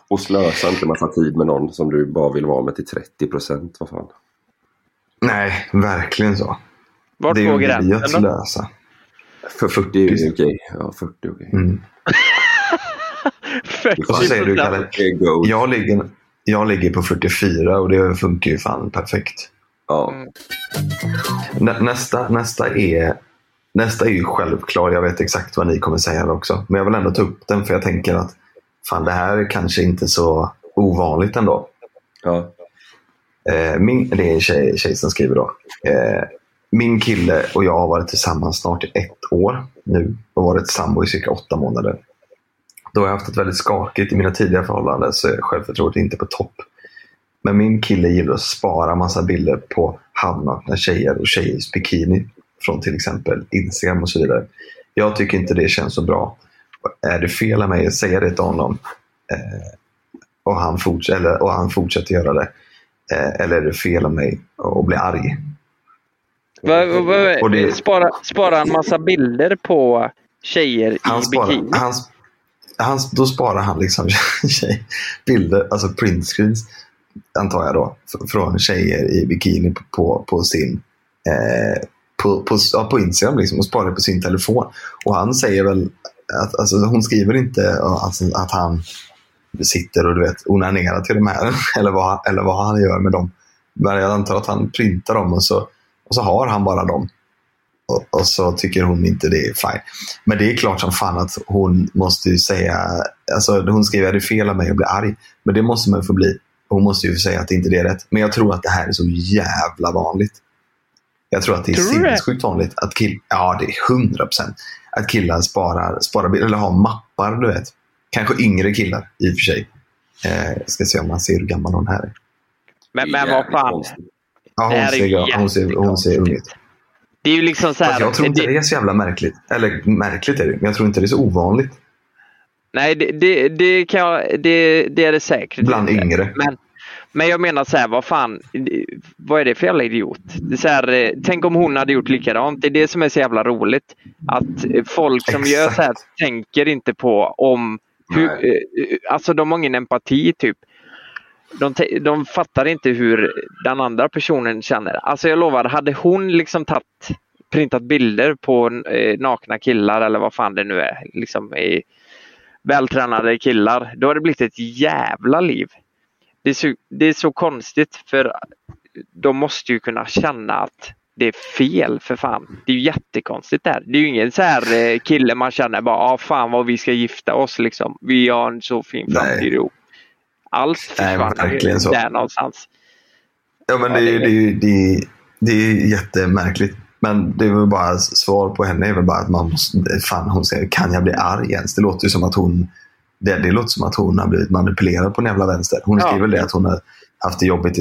Och slösa inte massa tid med någon som du bara vill vara med till 30 procent. Vad fan. Nej, verkligen så. vart det är går ju vi att gränsen då? slösa. För 40 är ju okej. Ja, 40 är okej. Mm. 40 Vad säger du Kalle? Det är. Jag ligger, jag ligger på 44 och det funkar ju fan perfekt. Ja. Nä, nästa, nästa, är, nästa är ju självklar. Jag vet exakt vad ni kommer säga också. Men jag vill ändå ta upp den för jag tänker att fan det här är kanske inte så ovanligt ändå. Ja. Eh, min, det är en tjej, tjej som skriver då. Eh, min kille och jag har varit tillsammans snart i ett år nu och varit sambo i cirka åtta månader. Då har jag haft ett väldigt skakigt i mina tidigare förhållanden så är självförtroendet inte på topp. Men min kille gillar att spara massa bilder på halvnakna tjejer och tjejers bikini från till exempel Instagram och så vidare. Jag tycker inte det känns så bra. Är det fel av mig att säga det till honom eh, och, han forts- eller, och han fortsätter göra det? Eh, eller är det fel av mig att bli arg? Va, va, va, Och det- spara, spara en massa bilder på tjejer Han i sparar, bikini. han, han, då sparar han liksom tjej, bilder, alltså printscreens, antar jag då, från tjejer i bikini på, på, på sin eh, på, på, ja, på Instagram liksom, och sparar det på sin telefon. Och han säger väl att alltså, hon skriver inte ja, alltså, att han sitter och du vet, onanerar till de här eller vad, eller vad han gör med dem. Men jag antar att han printar dem och så, och så har han bara dem. och, och så tycker hon inte det är fine. Men det är klart som fan att hon måste ju säga, alltså hon skriver att det är fel av mig att bli arg. Men det måste man få bli. Hon måste ju säga att inte det är rätt. Men jag tror att det här är så jävla vanligt. Jag tror att det är sinnessjukt vanligt att killar, ja det är hundra procent, att killar sparar, sparar bilder, eller har mappar, du vet. Kanske yngre killar i och för sig. Eh, ska se om man ser hur gammal hon här är. Men, men vad fan. Ja, Det hon ser, hon ser, hon ser ung ut. Det är ju liksom så här. jag tror inte det är så jävla märkligt. Eller märkligt är det men jag tror inte det är så ovanligt. Nej, det, det, det, kan jag, det, det är det säkert. Bland inte. yngre. Men, men jag menar så här, vad fan, vad är det för jävla idiot? Det så här, eh, tänk om hon hade gjort likadant. Det är det som är så jävla roligt. Att folk som gör så här tänker inte på om hur, eh, alltså de har ingen empati typ. De, de fattar inte hur den andra personen känner. Alltså jag lovar, hade hon liksom tagit, printat bilder på eh, nakna killar eller vad fan det nu är, liksom i vältränade killar, då hade det blivit ett jävla liv. Det är, så, det är så konstigt för de måste ju kunna känna att det är fel för fan. Det är ju jättekonstigt där. Det är ju ingen så här eh, kille man känner bara, ah, fan vad vi ska gifta oss liksom. Vi har en så fin framtid ihop. Allt försvann ju så. där någonstans. Ja, men det, är ju- det, är ju- det, är- det är jättemärkligt. Men det är väl bara svar på henne är väl bara att man måste, fan hon säger kan jag bli arg ens? Det låter ju som att hon det, det låter som att hon har blivit manipulerad på den jävla vänster. Hon Ja. skriver det att hon har haft det jobbigt i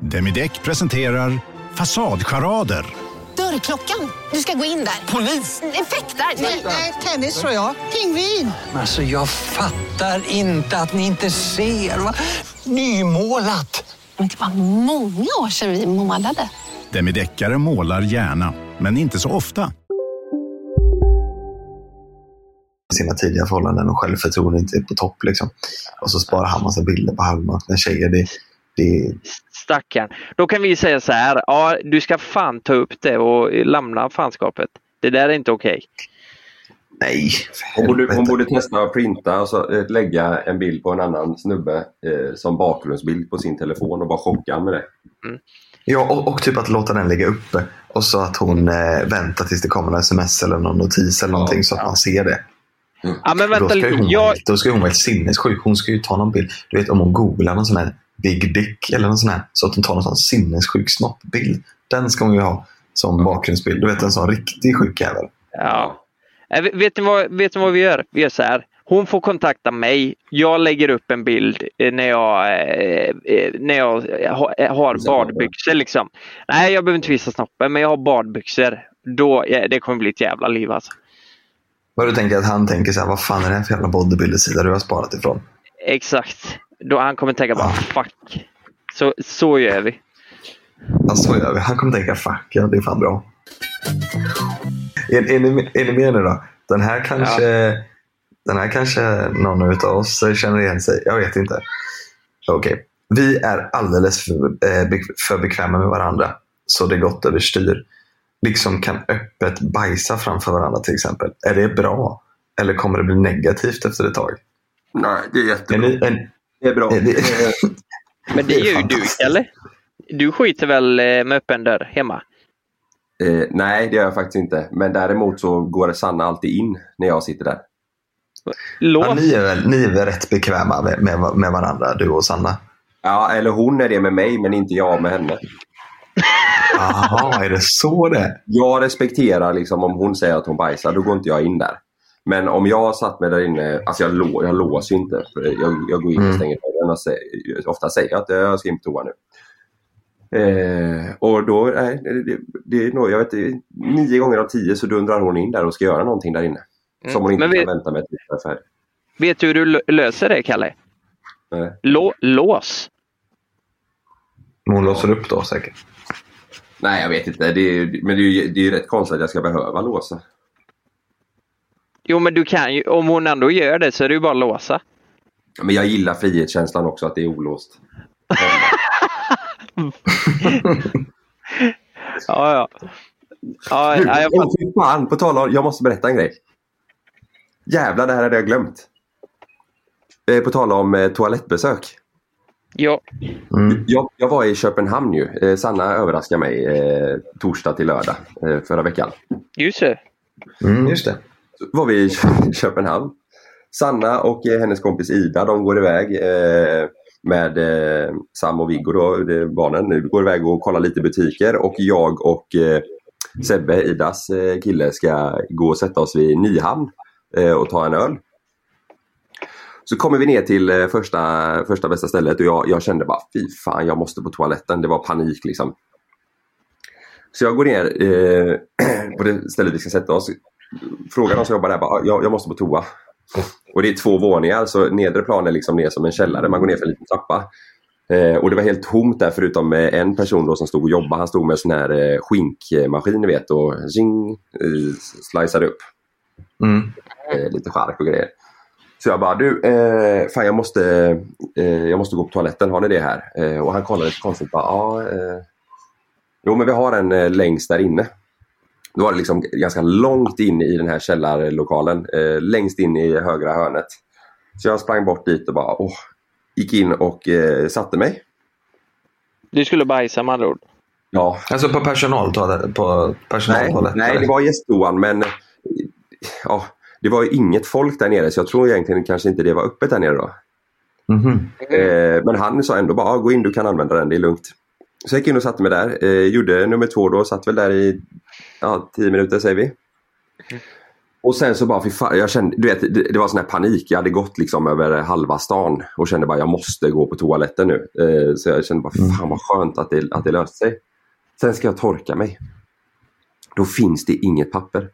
Demideck presenterar Fasadcharader. Dörrklockan. Du ska gå in där. Polis? Effektar? Nej, tennis tror jag. Pingvin. Alltså jag fattar inte att ni inte ser. Va? Nymålat! Men det var många år sedan vi målade. Demideckare målar gärna, men inte så ofta. sina tidiga förhållanden och självförtroende inte är på topp. Liksom. Och så sparar han massa bilder på halvnakna tjejer. Det, det, Stackarn. Då kan vi säga så här, ja du ska fan ta upp det och lämna fanskapet. Det där är inte okej. Nej. Hon borde, hon borde testa att printa och så, eh, lägga en bild på en annan snubbe eh, som bakgrundsbild på sin telefon och bara chocka med det. Ja, och, och typ att låta den ligga uppe. Och så att hon eh, väntar tills det kommer en sms eller någon notis eller någonting så att man ser det. Ja, men vänta då, ska lite. ju hon, Jag, då ska hon vara helt sinnessjuk. Hon ska ju ta någon bild. Du vet om hon googlar någon sån här Big Dick eller någon sån här. Så att hon tar någon sån sinnessjuk snoppbild. Den ska hon ju ha som bakgrundsbild. Du vet en sån riktig sjuk jävel. ja. Eh, Vet ni, vad, vet ni vad vi gör? Vi gör så här. Hon får kontakta mig. Jag lägger upp en bild eh, när jag, eh, eh, när jag ha- har badbyxor. Liksom. Nej, jag behöver inte visa snoppen, men jag har badbyxor. Då, det kommer bli ett jävla liv alltså. Vad du tänker att han tänker så här, vad fan är det här för jävla bodybuilder-sida du har sparat ifrån? Exakt. Då han kommer tänka bara fuck. Så, så gör vi. Ja, så gör vi. Han kommer tänka, fuck, ja, det är fan bra. Är, är, ni, är ni med nu då? Den här kanske, den här kanske någon av oss känner igen sig. Jag vet inte. Okej. Vi är alldeles för, eh, för bekväma med varandra. Så det gått överstyr. Liksom kan öppet bajsa framför varandra till exempel. Är det bra? Eller kommer det bli negativt efter ett tag? Nej, det är jättebra. Är ni, är, Det är bra. är det, Men det Det är ju du, eller? Du skiter väl eh, med öppen dörr hemma? Eh, nej, det gör jag faktiskt inte. Men däremot så går Sanna alltid in när jag sitter där. ja, ni, är väl, ni är väl rätt bekväma med, med, med varandra, du och Sanna? Ja, eller hon är det med mig, men inte jag med henne. Jaha, är det så det Jag respekterar liksom om hon säger att hon bajsar, då går inte jag in där. Men om jag satt mig där inne, alltså jag, lå, jag låser ju inte. För jag, jag går in och Mm. stänger dörren och säger, ofta säger jag att jag ska in på toa nu. Eh, och då, nej, det, det, är nog, jag vet inte, nio gånger av tio så dundrar hon in där och ska göra någonting där inne. Mm. Som hon inte vi- kan vänta med tills jag är färdig. Vet du hur du lö- löser det, Kalle? Nej. Lå, lås. Hon låser upp då säkert. Nej, jag vet inte. Det är, men det är ju det är ju rätt konstigt att jag ska behöva låsa. Jo, men du kan ju, om hon ändå gör det så är det ju bara att låsa. Men jag gillar frihetskänslan också, att det är olåst. Ja, ja. ja, Du, ja jag åh, fy fan, på tal om, jag måste berätta en grej. Jävlar, det här hade jag glömt. Eh, På tal om eh, toalettbesök. Ja. Jag, jag var i Köpenhamn ju. Eh, Sanna överraskade mig eh, torsdag till lördag eh, förra veckan. Just det. Mm, just det. Så var vi i Köpenhamn. Sanna och eh, hennes kompis Ida de går iväg eh, med eh, Sam och Viggo, då, det, barnen, nu går iväg och kollar lite butiker och jag och eh, Sebbe, Idas eh, kille, ska gå och sätta oss vid Nyhamn eh, och ta en öl. Så kommer vi ner till eh, första, första bästa stället och jag, jag kände bara fy fan jag måste på toaletten. Det var panik liksom. Så jag går ner eh, på det stället vi ska sätta oss. Frågar de som jobbar där bara, "Ah, jag, jag måste på toa. Och det är två våningar så nedre plan är liksom ner som en källare. Man går ner för en liten trappa. Eh, och det var helt tomt där förutom en person då som stod och jobbade. Han stod med en sån här eh, skinkmaskin ni vet och zing, eh, sliceade upp. Mm. Eh, lite chark och grejer. Så jag bara, du, eh, fan jag måste, eh, jag måste gå på toaletten, har ni det här? Eh, och han kollade lite konstigt, bara, ja, eh, jo men vi har en längst där inne. Då var det liksom ganska långt in i den här källarlokalen, eh, längst in i högra hörnet. Så jag sprang bort dit och bara, åh, gick in och eh, satte mig. Du skulle bajsa med andra ord. Ja. Alltså på personaltoaletten? På Nej, personaltoaletten? nej, det var gästtoan men ja, det var ju inget folk där nere så jag tror egentligen kanske inte det var öppet där nere då. Mhm. Eh, men han sa ändå bara, "Ah, gå in du kan använda den, det är lugnt. Så jag gick in och satte mig där, eh, gjorde nummer två då, satt väl där i ja, tio minuter säger vi. Och sen så bara, fy fan, jag kände, du vet, det, det var sån här panik. Jag hade gått liksom över halva stan och kände bara jag måste gå på toaletten nu. Eh, så jag kände bara, fan vad skönt att det, att det löste sig. Sen ska jag torka mig. Då finns det inget papper.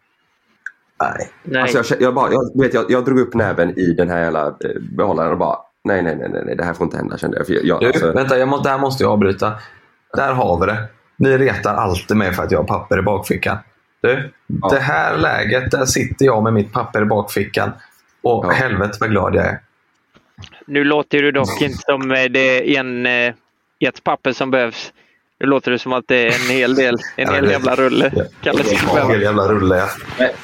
Nej. Nej. Alltså jag, jag, bara, jag, vet, jag, jag drog upp näven i den här jävla eh, behållaren och bara nej, nej, nej, nej, det här får inte hända kände jag. För jag, jag Du, alltså, vänta, jag må, där måste jag avbryta. Där har vi det. Ni retar alltid mig för att jag har papper i bakfickan. Du, det här läget, där sitter jag med mitt papper i bakfickan. Och helvete vad glad jag är. Nu låter det dock inte som eh, det är en, eh, ett papper som behövs. Nu låter det som att det är en hel del, en Ja, hel det- jävla rulle. Kalle skulle En hel jävla rulle. ja. nej.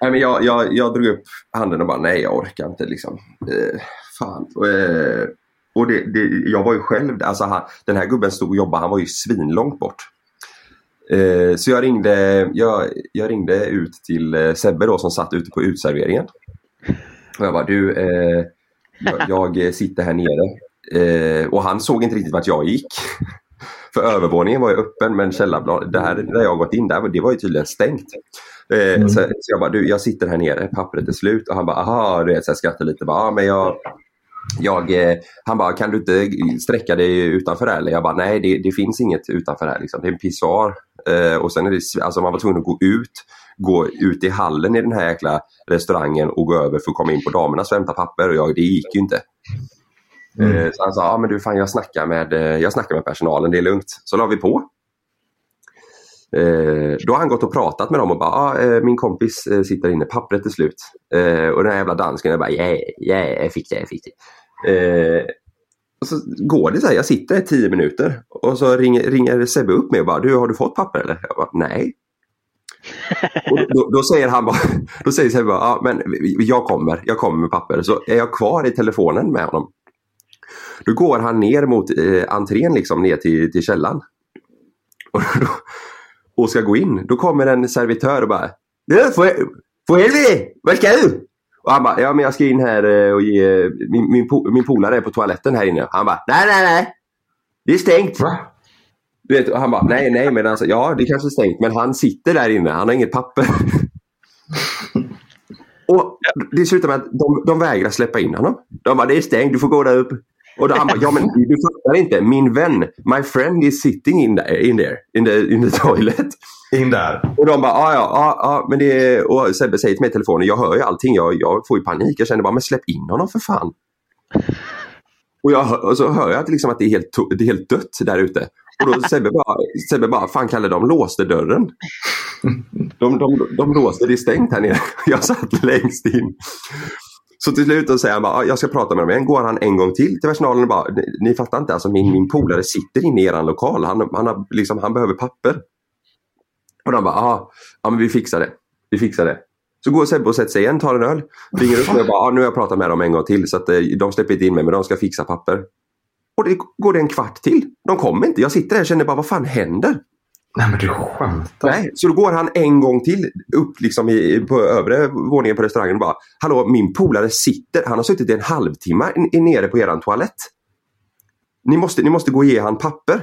Nej, men jag, jag, jag drog upp handen och bara nej, jag orkar inte. Liksom. Eh, fan. Och, eh, och det, det, jag var ju själv, alltså han, den här gubben stod och jobbade, han var ju svinlångt bort. Eh, så jag ringde, jag, jag ringde ut till eh, Sebbe då som satt ute på utserveringen. Och jag bara, du, eh, jag, jag sitter här nere. Eh, och han såg inte riktigt vart jag gick. För övervåningen var ju öppen men källarblad, där, där jag gått in, där, det var ju tydligen stängt. Eh, så, så jag bara, du jag sitter här nere, pappret är slut. Och han bara, aha, du vet, så jag skrattade lite. Bara, ah, men jag, jag, eh, han bara, kan du inte sträcka dig utanför här? Eller jag bara, nej det, det finns inget utanför här. Liksom. Det är en pissoar. Eh, och sen är det, alltså man var tvungen att gå ut, gå ut i hallen i den här jäkla restaurangen och gå över för att komma in på damernas och hämta papper. Och jag, det gick ju inte. Eh, Så han sa, ah, men du fan jag snackar, med, eh, jag snackar med personalen, det är lugnt. Så la vi på. Eh, då har han gått och pratat med dem och bara, ah, eh, min kompis eh, sitter inne, pappret är slut. Eh, och den här jävla dansken, jag bara, ja, yeah, yeah, jag fick det, jag fick det. Och så går det så här, jag sitter i tio minuter och så ringer, ringer Sebbe upp mig och bara, du har du fått papper eller? Jag bara, nej. Och då, då säger han bara, då säger Sebbe bara, ja men jag kommer, jag kommer med papper. Så är jag kvar i telefonen med honom. Då går han ner mot eh, entrén liksom ner till, till källan. Och, då, och ska gå in. Då kommer en servitör och bara Du, för, helvete! Vad ska du? Och han bara, ja men jag ska in här eh, och ge, min, min, po- min polare är på toaletten här inne. Han bara, nej nej nej. Det är stängt. Du vet, och han bara, nej, nej, men alltså, ja, det kanske är stängt, men han sitter där inne, han har inget papper. och det slutar med att de, de vägrar släppa in honom. De bara, det är stängt, du får gå där upp. Och då han bara, ja men du fattar inte, min vän, my friend is sitting in there, in there, in the, in the toilet. In där. Och de bara, ja ja, ja, ja, men det är... Och Sebbe säger till mig i telefonen, jag hör ju allting, jag, jag får ju panik. Jag känner bara, men släpp in honom för fan. Och, jag, och så hör jag att, liksom att det, är helt, det är helt dött där ute. Och då Sebbe bara, Sebbe bara, fan Kalle, de låste dörren. De, de, de låste, det är stängt här nere. Jag satt längst in. Så till slut då säger han bara, jag ska prata med dem igen. Går han en gång till till personalen och bara, ni, fattar inte, alltså min, min polare sitter inne i er lokal. Han, han, har, liksom, han behöver papper. Och de bara, "Ja, ja men vi fixar det. Vi fixar det. Så går Sebbe och sätter sig igen, tar en öl, ringer upp mig och bara, nu har jag pratat med dem en gång till så att eh, de släpper inte in mig men de ska fixa papper. Och det går det en kvart till. De kommer inte. Jag sitter där och känner bara, vad fan händer? Nej men du skämtar. Nej, så då går han en gång till upp liksom i, på övre våningen på restaurangen och bara Hallå, min polare sitter, han har suttit i en halvtimme nere på eran toalett. Ni måste, ni måste gå och ge han papper.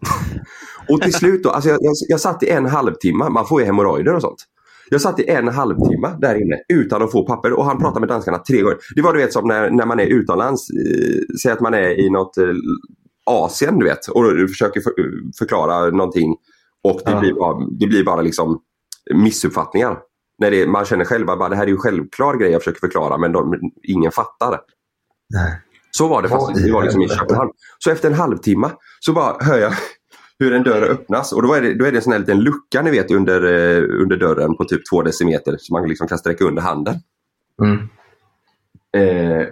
och till slut då, alltså jag, jag, jag satt i en halvtimme, man får ju hemorrojder och sånt. Jag satt i en halvtimme där inne utan att få papper och han pratade med danskarna tre gånger. Det var du vet som när, när man är utomlands, eh, säg att man är i något eh, Asien du vet och du försöker för, förklara någonting och det, Ja. blir, bara, det blir bara liksom missuppfattningar. När det, man känner själv att det här är ju självklar grej jag försöker förklara men de, ingen fattar. Nej. Så var det fast i det var liksom i? Köpenhamn. Så efter en halvtimme så bara hör jag hur en dörr öppnas och då är det, då är det en sån här liten lucka ni vet under, eh, under dörren på typ två decimeter så man liksom kan sträcka under handen. Mm. Eh,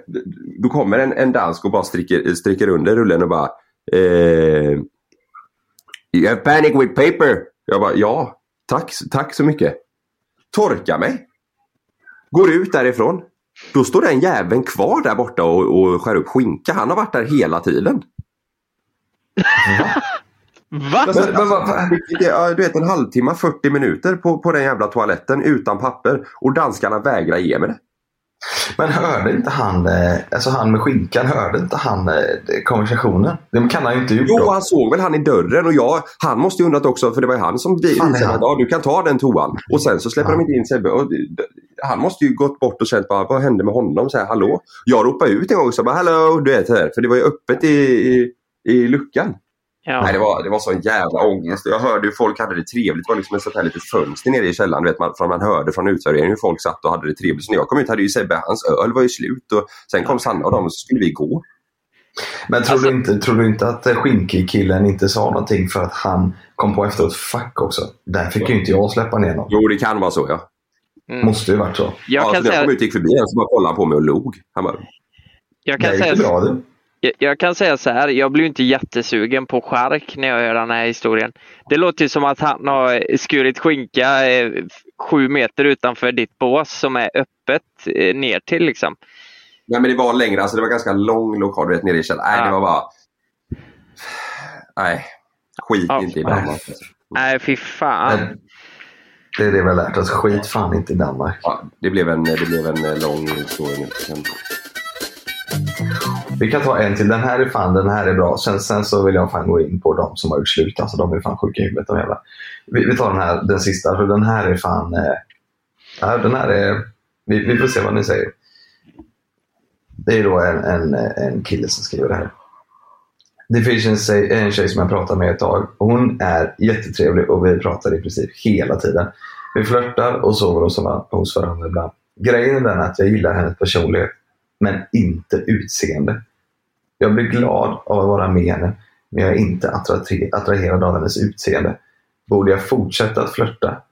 då kommer en, en dansk och bara stryker under rullen och bara eh, You have panic with paper. Jag bara ja, tack, tack så mycket. Torka mig. Går ut därifrån. Då står den jäveln kvar där borta och, och skär upp skinka. Han har varit där hela tiden. Va? Men, men, vad- vad- ja, du vet en halvtimme, 40 minuter på, på den jävla toaletten utan papper och danskarna vägrar ge mig det. Men hörde inte han, eh, alltså han med skinkan, hörde inte han eh, konversationen? Det kan han ju inte gjort Jo, då. han såg väl han i dörren och jag, han måste ju undrat också för det var ju han som är visade att ja, du kan ta den toan. Och sen så släpper Ja. de inte in Sebbe. Han måste ju gått bort och känt bara, vad hände med honom? Så här, hallå? Jag ropade ut en gång och sa hallå, du så här, för det var ju öppet i, i, i luckan. Ja. Nej, det var, det var sån jävla ångest. Jag hörde hur folk hade det trevligt. Det var liksom ett sånt här litet fönster nere i källaren. Vet, man, från man hörde från utserveringen hur folk satt och hade det trevligt. Så när jag kom ut hade ju Sebbe, hans öl var ju slut. Och sen kom Sanna och de och så skulle vi gå. Men tror, du inte, tror du inte att skinkig-killen inte sa någonting för att han kom på efteråt, fuck också. Där fick ju inte jag släppa ner någon. Jo, det kan vara så ja. Mm. Måste ju varit så. Jag ja, kan så när jag säga- kom ut och gick förbi en så bara kollade han på mig och log. Han bara, Jag kan, Det gick säga, bra du. Jag, jag kan säga så här, jag blir inte jättesugen på chark när jag hör den här historien. Det låter ju som att han har skurit skinka eh, sju meter utanför ditt bås som är öppet eh, ner till liksom. Nej men det var längre, alltså det var ganska lång lokal du vet nere i källaren. Nej Ja. det var bara... Nej. Skit Ja. inte i Danmark. Alltså. Nej, fy fan. Men Det är det vi har lärt oss. Skit fan inte i Danmark. Ja, det, blev en, det blev en eh, lång historia vi kan ta en till. Den här är fan, den här är bra. Sen, sen så vill jag fan gå in på de som har gjort slut. Alltså de är fan sjuka i huvudet. De jävla. Vi, vi tar den här, den sista. För den här är fan... Eh, den här är... Vi, vi får se vad ni säger. Det är då en, en, en kille som skriver det här. Det finns en, tjej- en tjej som jag pratar med ett tag. Hon är jättetrevlig och vi pratar i princip hela tiden. Vi flörtar och sover hos varandra ibland. Grejen är den att jag gillar hennes personlighet, men inte utseende. Jag blir glad av att vara med henne, men jag är inte attra- attraherad av hennes utseende. Borde jag fortsätta att flörta?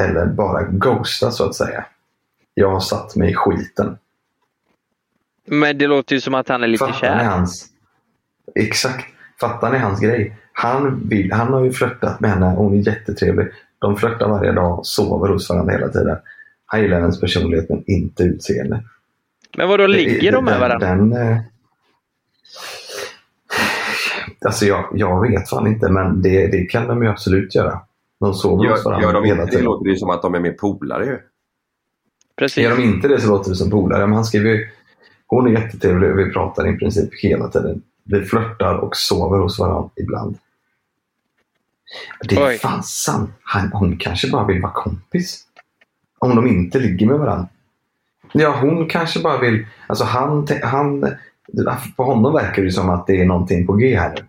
Eller bara ghosta så att säga? Jag har satt mig i skiten. Men det låter ju som att han är lite Fattar ni kär. hans... Exakt. Fattar ni hans grej? Han, vill, han har ju flörtat med henne. Hon är jättetrevlig. De flörtar varje dag och sover hos varandra hela tiden. Han gillar hennes personlighet men inte utseende. Men vadå, ligger de med Den- varandra? Den, eh, alltså jag, jag vet fan inte men det, det kan de ju absolut göra. De sover hos Gör, varandra gör de hela inte det tiden. låter ju som att de är mer polare ju. Precis. Gör de inte det så låter det som polare. Men han skriver ju, hon är jättetrevlig och vi pratar i princip hela tiden. Vi flörtar och sover hos varandra ibland. Det är fasen. Han, hon kanske bara vill vara kompis. Om de inte ligger med varandra. Ja, hon kanske bara vill... Alltså han, han, på honom verkar det som att det är någonting på G här nu.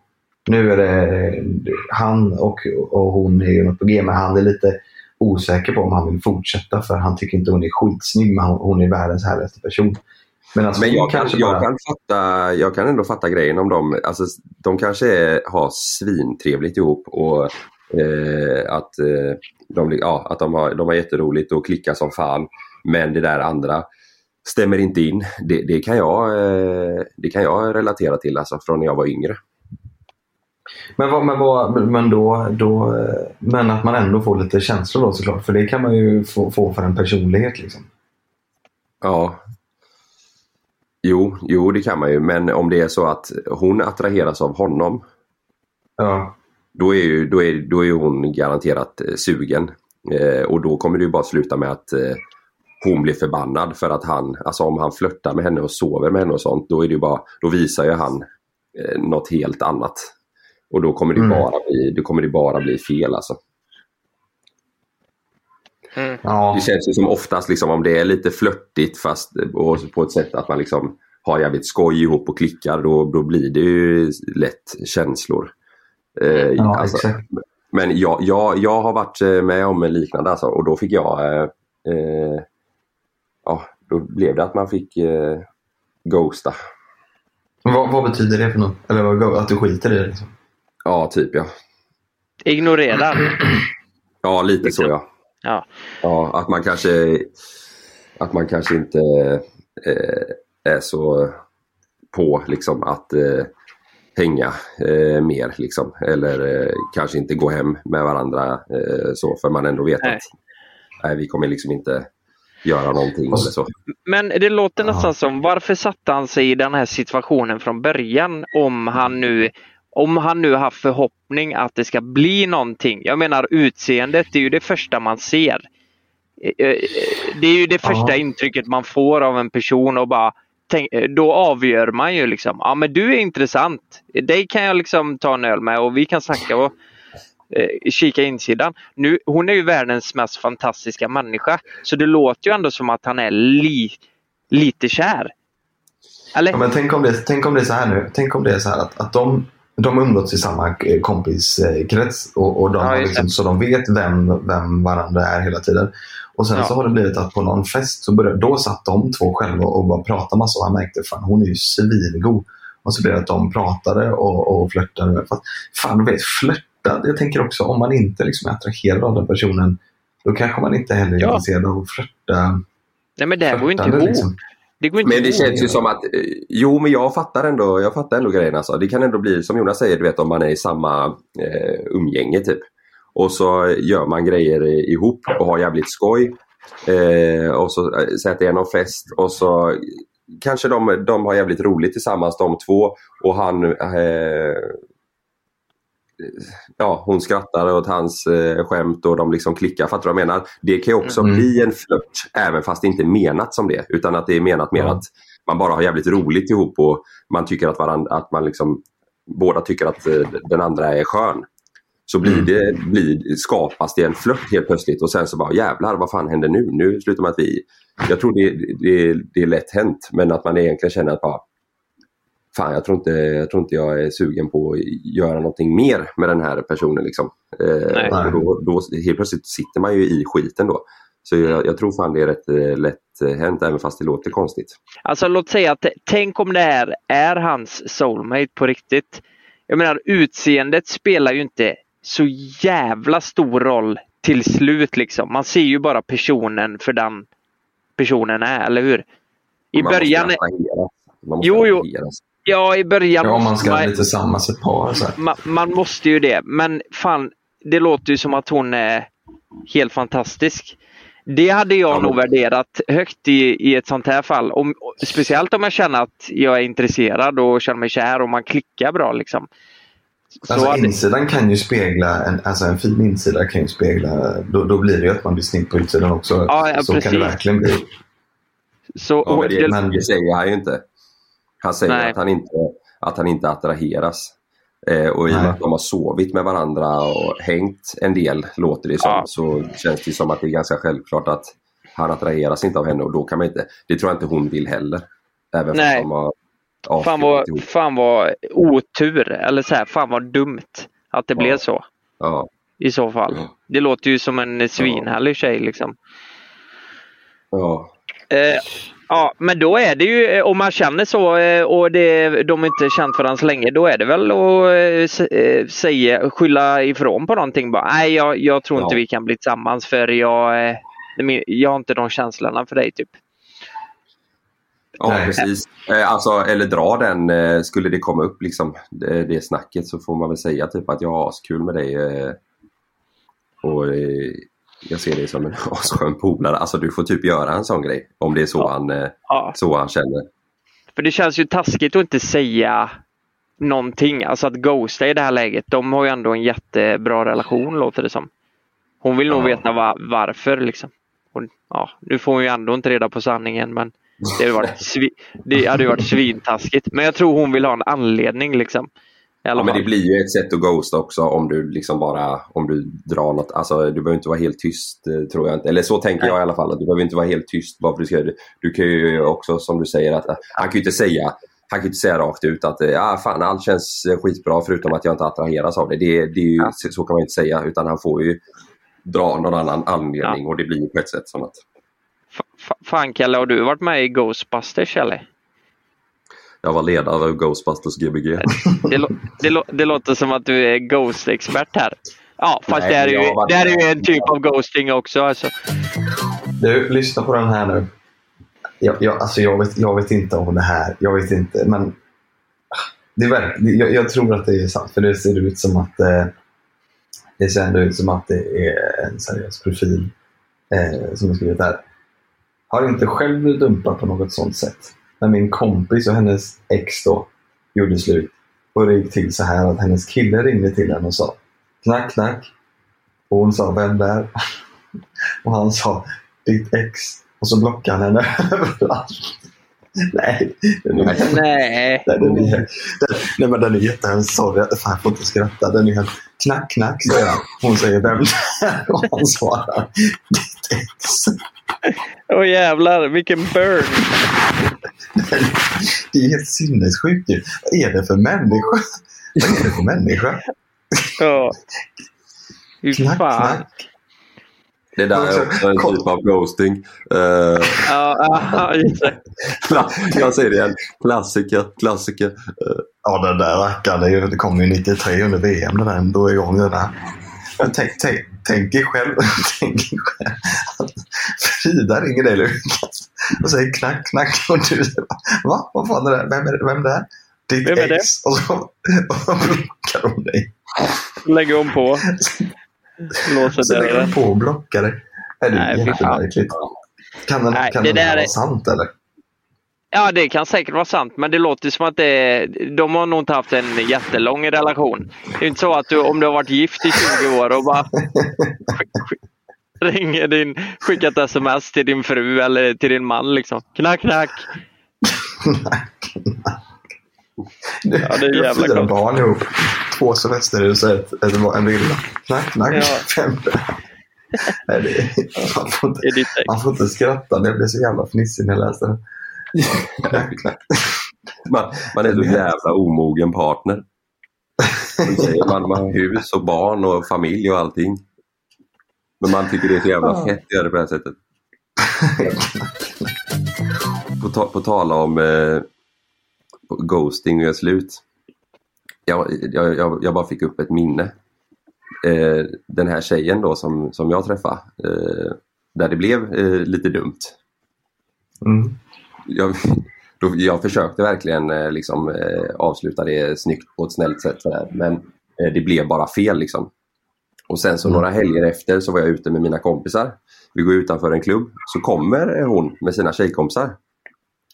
Nu är det han och, och hon är ju något på G, men han är lite osäker på om han vill fortsätta för han tycker inte hon är skitsnygg, men hon är världens härligaste person. Men, alltså, men jag, kan, kanske jag, bara- kan fatta, jag kan ändå fatta grejen om dem. Alltså, de kanske är, har svintrevligt ihop och eh, att, eh, de, ja, att de, har, de har jätteroligt och klickar som fan. Men det där andra stämmer inte in. Det, det, kan, jag, eh, det kan jag relatera till alltså, från när jag var yngre. Men, vad, men, vad, men, då, då, men att man ändå får lite känslor då såklart. För det kan man ju få, få för en personlighet. Liksom. Ja. Jo, jo, det kan man ju. Men om det är så att hon attraheras av honom. Ja. Då är ju, då är, då är hon garanterat eh, sugen. Eh, och då kommer det ju bara sluta med att eh, hon blir förbannad för att han, alltså om han flörtar med henne och sover med henne och sånt, då är det ju bara, då visar ju han eh, något helt annat. Och då kommer det, Mm. bara, bli, då kommer det bara bli fel alltså. Ja. Det känns ju som oftast liksom, om det är lite flörtigt fast och på ett sätt att man liksom har jävligt skoj ihop och klickar då, då blir det ju lätt känslor. Eh, Ja, alltså, exakt. men jag, jag, jag har varit eh, med om en liknande alltså, och då fick jag eh, eh, ja, då blev det att man fick eh, ghosta. Vad, vad betyder det för något? Eller vad, att du skiter i det? Liksom? Ja, typ ja. Ignorera. Ja, lite så ja. Ja. Ja, att man kanske, att man kanske inte eh, är så på liksom att eh, hänga eh, mer liksom. Eller eh, kanske inte gå hem med varandra eh, så för man ändå vet Nej. att nej, vi kommer liksom inte göra någonting eller så. Men det låter nästan som, varför satte han sig i den här situationen från början om han nu om han nu har förhoppning att det ska bli någonting. Jag menar utseendet, det är ju det första man ser. Eh, eh, Det är ju det första Ja. intrycket man får av en person och bara tänk, eh, då avgör man ju liksom, ja men du är intressant. Dig kan jag liksom ta en öl med och vi kan snacka och eh, kika insidan. Nu, hon är ju världens mest fantastiska människa. Så det låter ju ändå som att han är li, lite kär. Eller? Ja, men tänk, om det, tänk om det är så här nu. Tänk om det är så här att, att de, de har umgåtts i samma eh, kompiskrets och, och de Ja, liksom, så de vet vem, vem varandra är hela tiden. Och sen Ja. så har det blivit att på någon fest så började, då satt de två själva och bara pratade massa och han märkte fan hon är ju svingod. Och så blev det att de pratade och, och flörtade. Fast, fan, du vet, flörta. Jag tänker också om man inte liksom är attraherad av den personen då kanske man inte heller är Ja. intresserad av att flörta. Nej men det här går ju inte ihop. liksom. Det går inte Men det ihop. känns ju som att, eh, jo men jag fattar ändå, jag fattar ändå grejen alltså. Det kan ändå bli som Jonas säger, du vet om man är i samma eh, umgänge typ. Och så gör man grejer ihop och har jävligt skoj. Eh, och så eh, det är någon fest och så kanske de, de har jävligt roligt tillsammans de två och han eh, Ja, hon skrattar åt hans eh, skämt och de liksom klickar. Fattar du vad jag menar? Det kan också Mm. bli en flört även fast det inte är menat som det. Utan att det är menat mer Ja. att man bara har jävligt roligt ihop och man tycker att, varandra, att man liksom båda tycker att eh, den andra är skön. Så blir Mm. det, blir, skapas det en flört helt plötsligt och sen så bara jävlar vad fan händer nu? Nu slutar man att vi... Jag tror det, det, det är lätt hänt men att man egentligen känner att bara Fan jag tror, inte, jag tror inte jag är sugen på att göra någonting mer med den här personen. Liksom. Eh, då, då helt plötsligt sitter man ju i skiten då. Så jag, jag tror fan det är rätt eh, lätt eh, hänt även fast det låter konstigt. Alltså låt säga att tänk om det här är hans soulmate på riktigt. Jag menar utseendet spelar ju inte så jävla stor roll till slut liksom. Man ser ju bara personen för den personen är, eller hur? I Man början... Måste man måste Jo, jo. Ja, i början Ja, man ska man- bli tillsammans ett par. Så man, man måste ju det, men fan, det låter ju som att hon är helt fantastisk. Det hade jag Ja, men- nog värderat högt i, i ett sånt här fall. Om, speciellt om jag känner att jag är intresserad och känner mig kär och man klickar bra. Liksom. Så Alltså hade, insidan kan ju spegla, en, alltså en fin insida kan ju spegla, då, då blir det ju att man blir snygg på utsidan också. Ja, ja, så kan det precis. verkligen bli. så, Ja, men det, det- men- det säger han ju inte. Han säger Nej. att han inte, att han inte attraheras. Eh, och i och med att de har sovit med varandra och hängt en del, låter det som, Ja. så känns det som att det är ganska självklart att han attraheras inte av henne och då kan man inte, det tror jag inte hon vill heller. Även fast Nej. de har Fan avskrivit vad, fan vad otur, eller så här, fan vad dumt att det blev så. Ja. I så fall. Det låter ju som en svinhärlig tjej liksom. Ja. Eh, ja, men då är det ju, eh, om man känner så eh, och det, de inte känt varandra så länge, då är det väl att eh, säga, skylla ifrån på någonting bara. Nej, jag, jag tror inte Ja. vi kan bli tillsammans för jag, jag har inte de känslorna för dig typ. Ja, Nej. precis. Eh, alltså, eller dra den, eh, skulle det komma upp liksom, det, snacket så får man väl säga typ att jag har askul med dig. Eh, och jag ser dig som en asskön polare. Alltså du får typ göra en sån grej. Om det är så, han, eh, Ja. så han känner. För det känns ju taskigt att inte säga någonting. Alltså att ghosta i det här läget. De har ju ändå en jättebra relation låter det som. Hon vill nog Ja. veta va- varför liksom. Och, ja, nu får hon ju ändå inte reda på sanningen men det hade varit, svi- det hade varit svintaskigt. Men jag tror hon vill ha en anledning liksom. Ja, men det blir ju ett sätt att ghosta också om du liksom bara om du drar något. Alltså du behöver inte vara helt tyst eh, tror jag inte. Eller så tänker jag i alla fall. Du behöver inte vara helt tyst bara för du ska du, kan ju också som du säger att han kan ju inte säga han kan inte säga rakt ut att eh, ah, fan, allt känns skitbra förutom att jag inte attraheras av det. det, det är ju, så, så kan man inte säga utan han får ju dra någon annan anledning och det blir ju på ett sätt som att F- Fan Kalle, har du varit med i Ghostbusters eller? jag var ledare av Ghostbusters Gbg. Det, lå- det, det låter som att du är Ghost-expert här. Ja, fast Nej, det, är ju, varit det är ju en typ av ghosting också. Alltså. Du, lyssna på den här nu. Jag, jag, alltså jag, vet, jag vet inte om det här. Jag vet inte, men det är det- jag, jag tror att det är sant. För det ser ut som att eh, det ser ändå ut som att det är en seriös profil eh, som har skrivit här. Har inte själv blivit dumpad på något sånt sätt. När min kompis och hennes ex då gjorde slut. Och det gick till så här att hennes kille ringde till henne och sa knack, knack. Och hon sa vem där? Och han sa ditt ex. Och så blockade han henne överallt. Nej, är, Nej. den är, den, nej men den är jättehemsk. Sorry, fan, jag får inte skratta. Den är helt knack, knack säger han. Hon säger vem där? Och han svarar ditt ex. Åh jävlar, vilken burn! Det är helt sinnessjukt ju. Vad är det för människa? Vad är det för människa? Ja. Knack, fan. knack. Det där är också en typ av ghosting. Eh, Ja, ja, just det. jag säger det igen. Klassiker, klassiker. Ja, den där rackaren, det, det kom ju 93 under VM. Den där, då är igång den där. Men tänk, tänk, tänk er själv, tänk själv att Frida ringer dig Lukas och säger knack, knack och du säger va? Vad fan är det? Vem är det? Vem är det? Ditt Vem är det? ex. Och så, och så blockar hon dig. Lägger hon på. Låser dörren. på och blockar dig. Är det Nej, jättemärkligt? Kan den, Nej, kan det där här är- vara sant eller? Ja, det kan säkert vara sant, men det låter som att det, de har nog inte haft en jättelång relation. Det är inte så att du, om du har varit gift i 20 år och bara skick- skick- ringer din, skickar ett sms till din fru eller till din man liksom. Knack, knack. Ja, det är jävla fyra gott. barn ihop. Två semesterhus och ett, ett, en villa. Knack, knack. Ja. Fem. Nej, det, man, får inte, man får inte skratta. Det blir så jävla fnissig när jag läste det. Knack, knack. Man, man är så jävla omogen partner. Man, säger, man, har hus och barn och familj och allting. Men man tycker det är så jävla fett att göra det på det här sättet. På, ta, på tala om eh, ghosting och göra slut. Jag, jag, jag, jag bara fick upp ett minne. Eh, den här tjejen då som, som jag träffade. Eh, där det blev eh, lite dumt. Mm. jag, då, jag försökte verkligen eh, liksom, eh, avsluta det snyggt på ett snällt sätt. Sådär. Men eh, det blev bara fel. Liksom. Och sen så Mm. några helger efter så var jag ute med mina kompisar. Vi går utanför en klubb. Så kommer hon med sina tjejkompisar.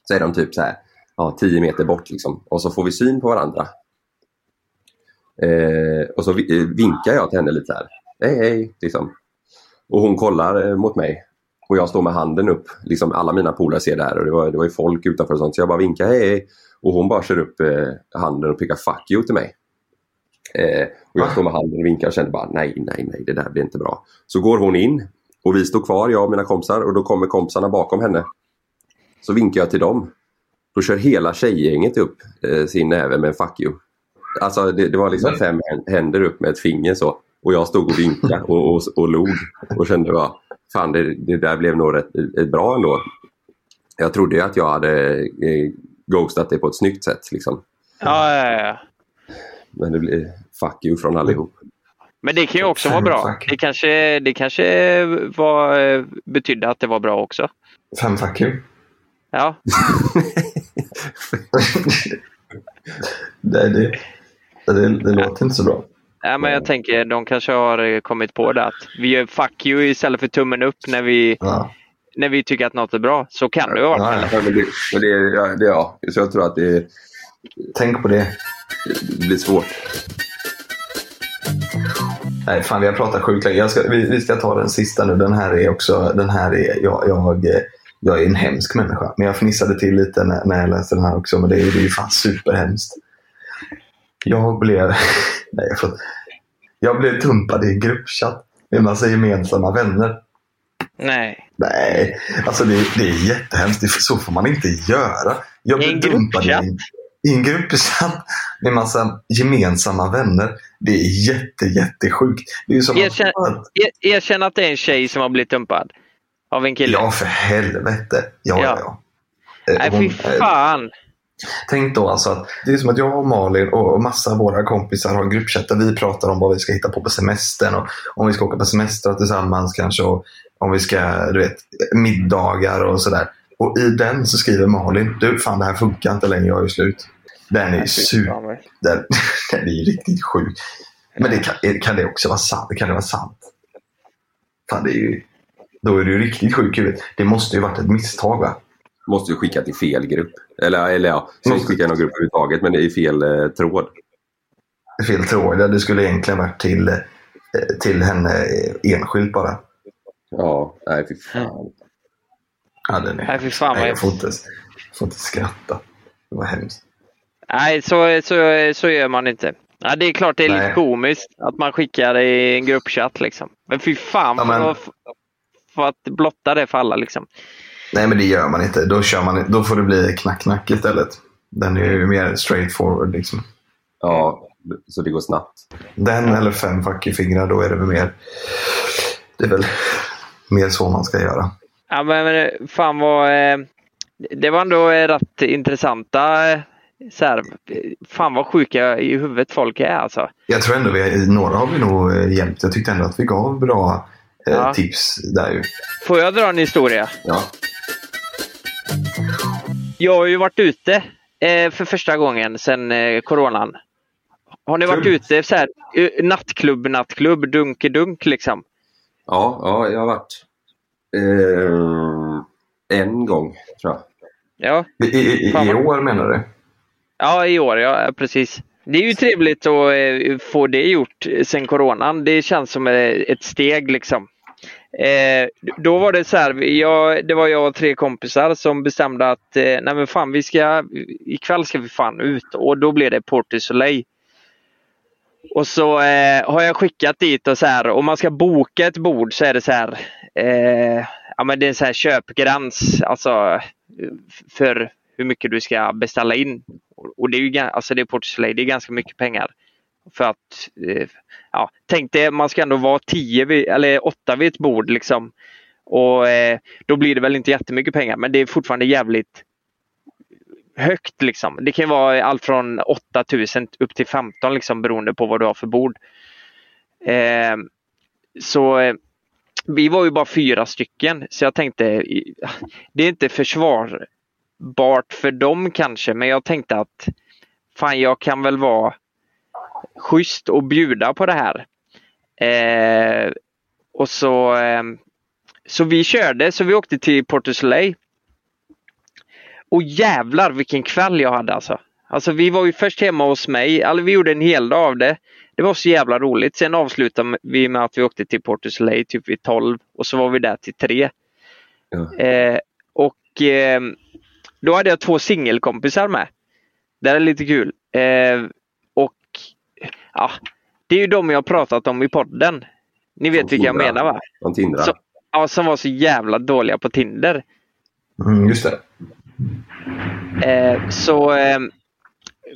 Så är de typ så här, ja, 10 meter bort. Liksom. Och så får vi syn på varandra. Eh, och så eh, vinkar jag till henne lite här. Hej hej. Liksom. Och hon kollar eh, mot mig. Och jag står med handen upp. Liksom alla mina polare ser det här och det var, det var ju folk utanför och sånt. Så jag bara vinkar hej hej. Och hon bara kör upp eh, handen och pekar fuck you till mig. Eh, och jag står med handen och vinkar och känner bara nej, nej, nej, det där blir inte bra. Så går hon in och vi står kvar, jag och mina kompisar och då kommer kompisarna bakom henne. Så vinkar jag till dem. Då kör hela tjejgänget upp eh, sin näve med en fuck you. Alltså det, det var liksom fem hän- händer upp med ett finger så. Och jag stod och vinkade och, och, och log och kände bara, fan det, det där blev nog rätt, rätt bra ändå. Jag trodde ju att jag hade eh, ghostat det på ett snyggt sätt liksom. Ja, ja, ja. Men det blev fuck you från allihop. Men det kan ju också vara bra. Det kanske, det kanske var, eh, betydde att det var bra också. Fem fuck you. Ja. det, det, det, det låter inte så bra. ja men jag tänker de kanske har eh, kommit på det att vi gör fuck you istället för tummen upp när vi, när vi tycker att något är bra. Så kan det ju vara. Ja, men det, men det, ja, det, ja. Så jag tror att det... Tänk på det. Det blir svårt. Nej, fan vi har pratat sjukt länge. Jag ska, vi, vi ska ta den sista nu. Den här är också, den här är, jag, jag, jag är en hemsk människa. Men jag fnissade till lite när, när jag läste den här också. Men det är, det är ju fan superhemskt. Jag blev, nej, jag, får, jag blev dumpad i en gruppchatt med en massa gemensamma vänner. Nej. Nej, alltså det, det är jättehemskt. Det, så får man inte göra. Jag blev dumpad i en, i en gruppchatt med en massa gemensamma vänner. Det är jätte, jättesjukt. Det är som Erkänn, att, er, erkänn att det är en tjej som har blivit dumpad. Av en kille. Ja, för helvete. Ja, ja, ja. Eh, Nej, hon- fy fan. Tänk då alltså att det är som att jag och Malin och massa av våra kompisar har en gruppchatt där vi pratar om vad vi ska hitta på på semestern och om vi ska åka på semester tillsammans kanske och om vi ska, du vet, middagar och sådär. Och i den så skriver Malin, du fan det här funkar inte längre, jag är slut. Den är ju super, den, den är ju riktigt sjuk. Men det kan, kan det också vara sant? Kan det vara sant? Fan, det är ju, då är du ju riktigt sjuk i huvudet. Det måste ju varit ett misstag va? Måste ju skicka till fel grupp. Eller, eller ja, så inte skicka någon grupp överhuvudtaget men det är fel eh, tråd. fel tråd. Ja, Det skulle egentligen varit till, eh, till henne eh, enskilt bara. Ja, nej fy fan. Ja, den är... Nej, fy fan nej, jag får inte, får inte skratta. Det var hemskt. Nej, så, så, så gör man inte. Ja, det är klart det är Nej. lite komiskt att man skickar i en gruppchatt. Liksom. Men fy fan Ja, men- för att blotta det för alla. Liksom. Nej, men det gör man inte. Då, kör man, då får det bli knack-knack istället. Den är ju mer straightforward liksom. Ja, så det går snabbt. Den eller fem fuck fingrar, då är det väl mer... Det är väl mer så man ska göra. Ja, men, men fan vad... Eh, det var ändå eh, rätt intressanta... Eh, så här, fan vad sjuka i huvudet folk är alltså. Jag tror ändå vi, några har vi nog hjälpt. Jag tyckte ändå att vi gav bra Ja. tips där ju. Får jag dra en historia? Ja. Jag har ju varit ute eh, för första gången sedan eh, coronan. Har ni varit ute så här, eh, nattklubb, nattklubb, dunkedunk liksom? Ja, ja, jag har varit eh, en gång tror jag. Ja. I, i, i, år menar du? Ja, i år, ja precis. Det är ju trevligt att eh, få det gjort sen coronan. Det känns som eh, ett steg liksom. Eh, då var det så här, jag, det var jag och tre kompisar som bestämde att eh, nej men fan vi ska, ikväll ska vi fan ut och då blev det Port Soleil. Och så eh, har jag skickat dit och så här, om man ska boka ett bord så är det så här, eh, ja men det är så här köpgräns, alltså för hur mycket du ska beställa in. Och det är ju alltså det är Port Soleil, det är ganska mycket pengar. För att, eh, ja, tänk dig, man ska ändå vara tio vid, eller åtta vid ett bord liksom. Och eh, då blir det väl inte jättemycket pengar, men det är fortfarande jävligt högt liksom. Det kan vara allt från 8000 upp till 15 liksom beroende på vad du har för bord. Eh, så eh, vi var ju bara fyra stycken så jag tänkte det är inte försvarbart för dem kanske men jag tänkte att fan jag kan väl vara schysst och bjuda på det här. Eh, och så, eh, så vi körde, så vi åkte till Port Soleil. Och jävlar vilken kväll jag hade alltså. Alltså vi var ju först hemma hos mig, alltså, vi gjorde en hel dag av det. Det var så jävla roligt. Sen avslutade vi med att vi åkte till Port Soleil typ vid 12 och så var vi där till 3. Eh, och eh, då hade jag två singelkompisar med. Det är lite kul. Eh, ja, det är ju de jag har pratat om i podden. Ni vet vilka jag menar va? De tindrar. Så, ja, som var så jävla dåliga på Tinder. Mm, just det. Eh, så eh,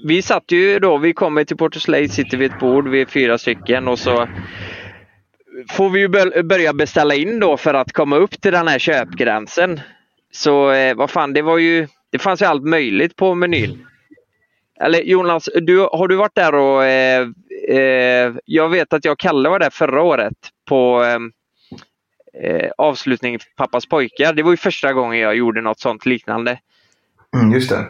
vi satt ju då, vi kommer till Porto Slade, sitter vid ett bord, vi är fyra stycken och så får vi ju bör- börja beställa in då för att komma upp till den här köpgränsen. Så eh, vad fan, det var ju, det fanns ju allt möjligt på menyn. Eller Jonas, du, har du varit där och eh, eh, jag vet att jag och Kalle var där förra året på eh, eh, avslutning Pappas pojkar. Det var ju första gången jag gjorde något sånt liknande. Mm, just det.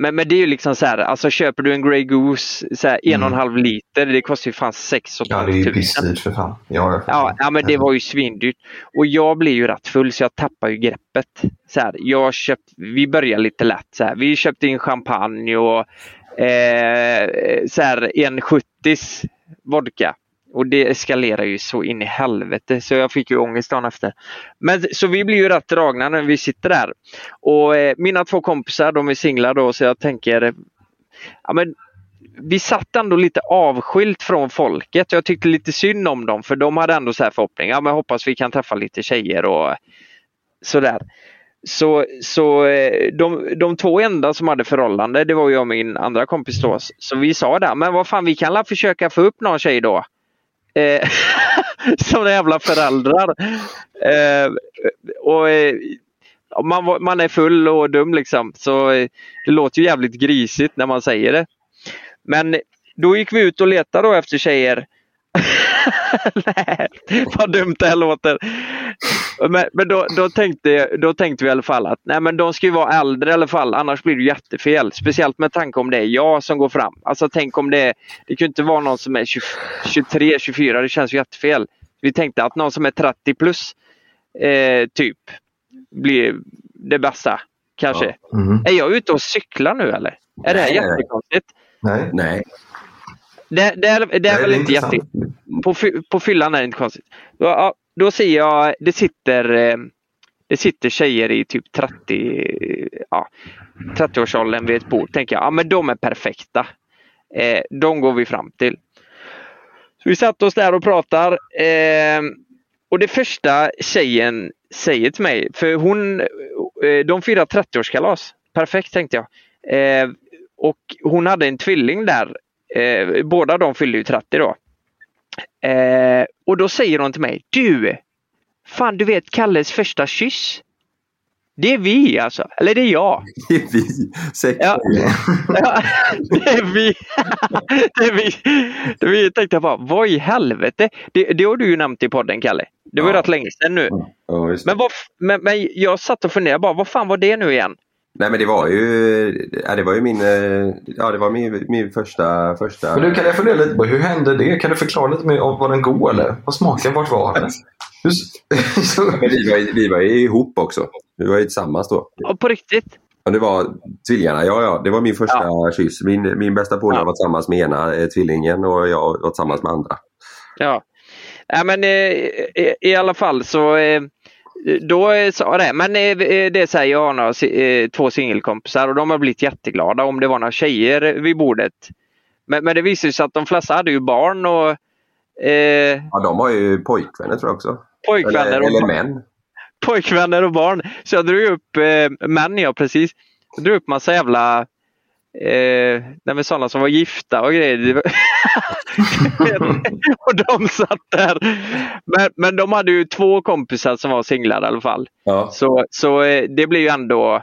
Men, men det är ju liksom så här, alltså köper du en Grey Goose så här, en och en halv liter, det kostar ju fan 6 och Ja, det är ju pissdyrt för fan. Ja, jag Ja, ja, men det var ju svindyrt. Och jag blev ju rätt full så jag tappade ju greppet. Så här, jag köpt, vi började lite lätt. Så här. Vi köpte in champagne och eh, så här, en 70 vodka. Och det eskalerar ju så in i helvete så jag fick ju ångest dagen efter. Men så vi blir ju rätt dragna när vi sitter där. Och eh, mina två kompisar de är singlar då så jag tänker ja, men vi satt ändå lite avskilt från folket. Jag tyckte lite synd om dem för de hade ändå så här förhoppningar. Ja, men hoppas vi kan träffa lite tjejer och sådär. Så, så eh, de, de två enda som hade förhållande det var jag och min andra kompis då. Så vi sa där, men vad fan vi kan väl försöka få upp någon tjej då. Eh, som jävla föräldrar. Eh, och eh, man, man är full och dum liksom. Så eh, det låter ju jävligt grisigt när man säger det. Men då gick vi ut och letade då efter tjejer. Nej, vad dumt det här låter. Men, men då, då, tänkte, då tänkte vi i alla fall att nej, men de ska ju vara äldre i alla fall, annars blir det jättefel. Speciellt med tanke om det är jag som går fram. Alltså tänk om det, det kan ju inte vara någon som är 20, 23, 24, det känns ju jättefel. Vi tänkte att någon som är 30 plus, eh, typ, blir det bästa. Kanske. Mhm. Är jag ute och cyklar nu eller? Är det här Nej, nej. jättekonstigt? Nej. Nej. Det, det, är, det är det är väl inte jätte... På, på fyllan är det inte konstigt. Då, då ser jag, det sitter, eh, det sitter tjejer i typ 30, ja, 30-årsåldern vid ett bord. Tänker jag, ja men de är perfekta. Eh, de går vi fram till. Så vi satt oss där och pratar. Eh, och det första tjejen säger till mig, för hon, eh, de firar 30-årskalas. Perfekt tänkte jag. Eh, och hon hade en tvilling där. Eh, båda de fyllde ju 30 då. Eh, och då säger hon till mig, du! Fan du vet Kalles första kyss? Det är vi alltså, eller det är jag. Det är vi. Sex Ja. Ja, det är vi. det är vi. Det är vi. tänkte jag bara, vad i helvete? Det, det har du ju nämnt i podden Kalle. Det var Ja. rätt länge sedan nu. Ja. Men, vad, men, men jag satt och funderade bara, vad fan var det nu igen? Nej men det var ju, ja, det var ju min, eh, ja det var min, min första, första... Men du, kan jag fundera lite på hur hände det? Kan du förklara lite mer? om- Var den god eller? Vad smaken? Vart var den? Vi var, ju- vi var ihop också. Vi var ju tillsammans då. Ja, på riktigt? Och det var tvillingarna, ja ja. Det var min första kyss. Min, min bästa polare var tillsammans med ena eh, tvillingen och jag var tillsammans med andra. Ja. Nej, men eh, i, i alla fall så eh, då sa jag det. Men eh, eh, det säger jag har några, eh, två singelkompisar och de har blivit jätteglada om det var några tjejer vid bordet. Men, men det visade sig att de flesta hade ju barn och eh, Ja, de har ju pojkvänner tror jag också. Pojkvänner Eller, och eller män. pojkvänner och barn. Så jag drog upp eh, män, ja precis. Jag drog upp massa jävla eh, nej, sådana som var gifta och grejer. Och de satt där. Men, men de hade ju två kompisar som var singlar i alla fall. Ja. Så, så eh, det blev ju ändå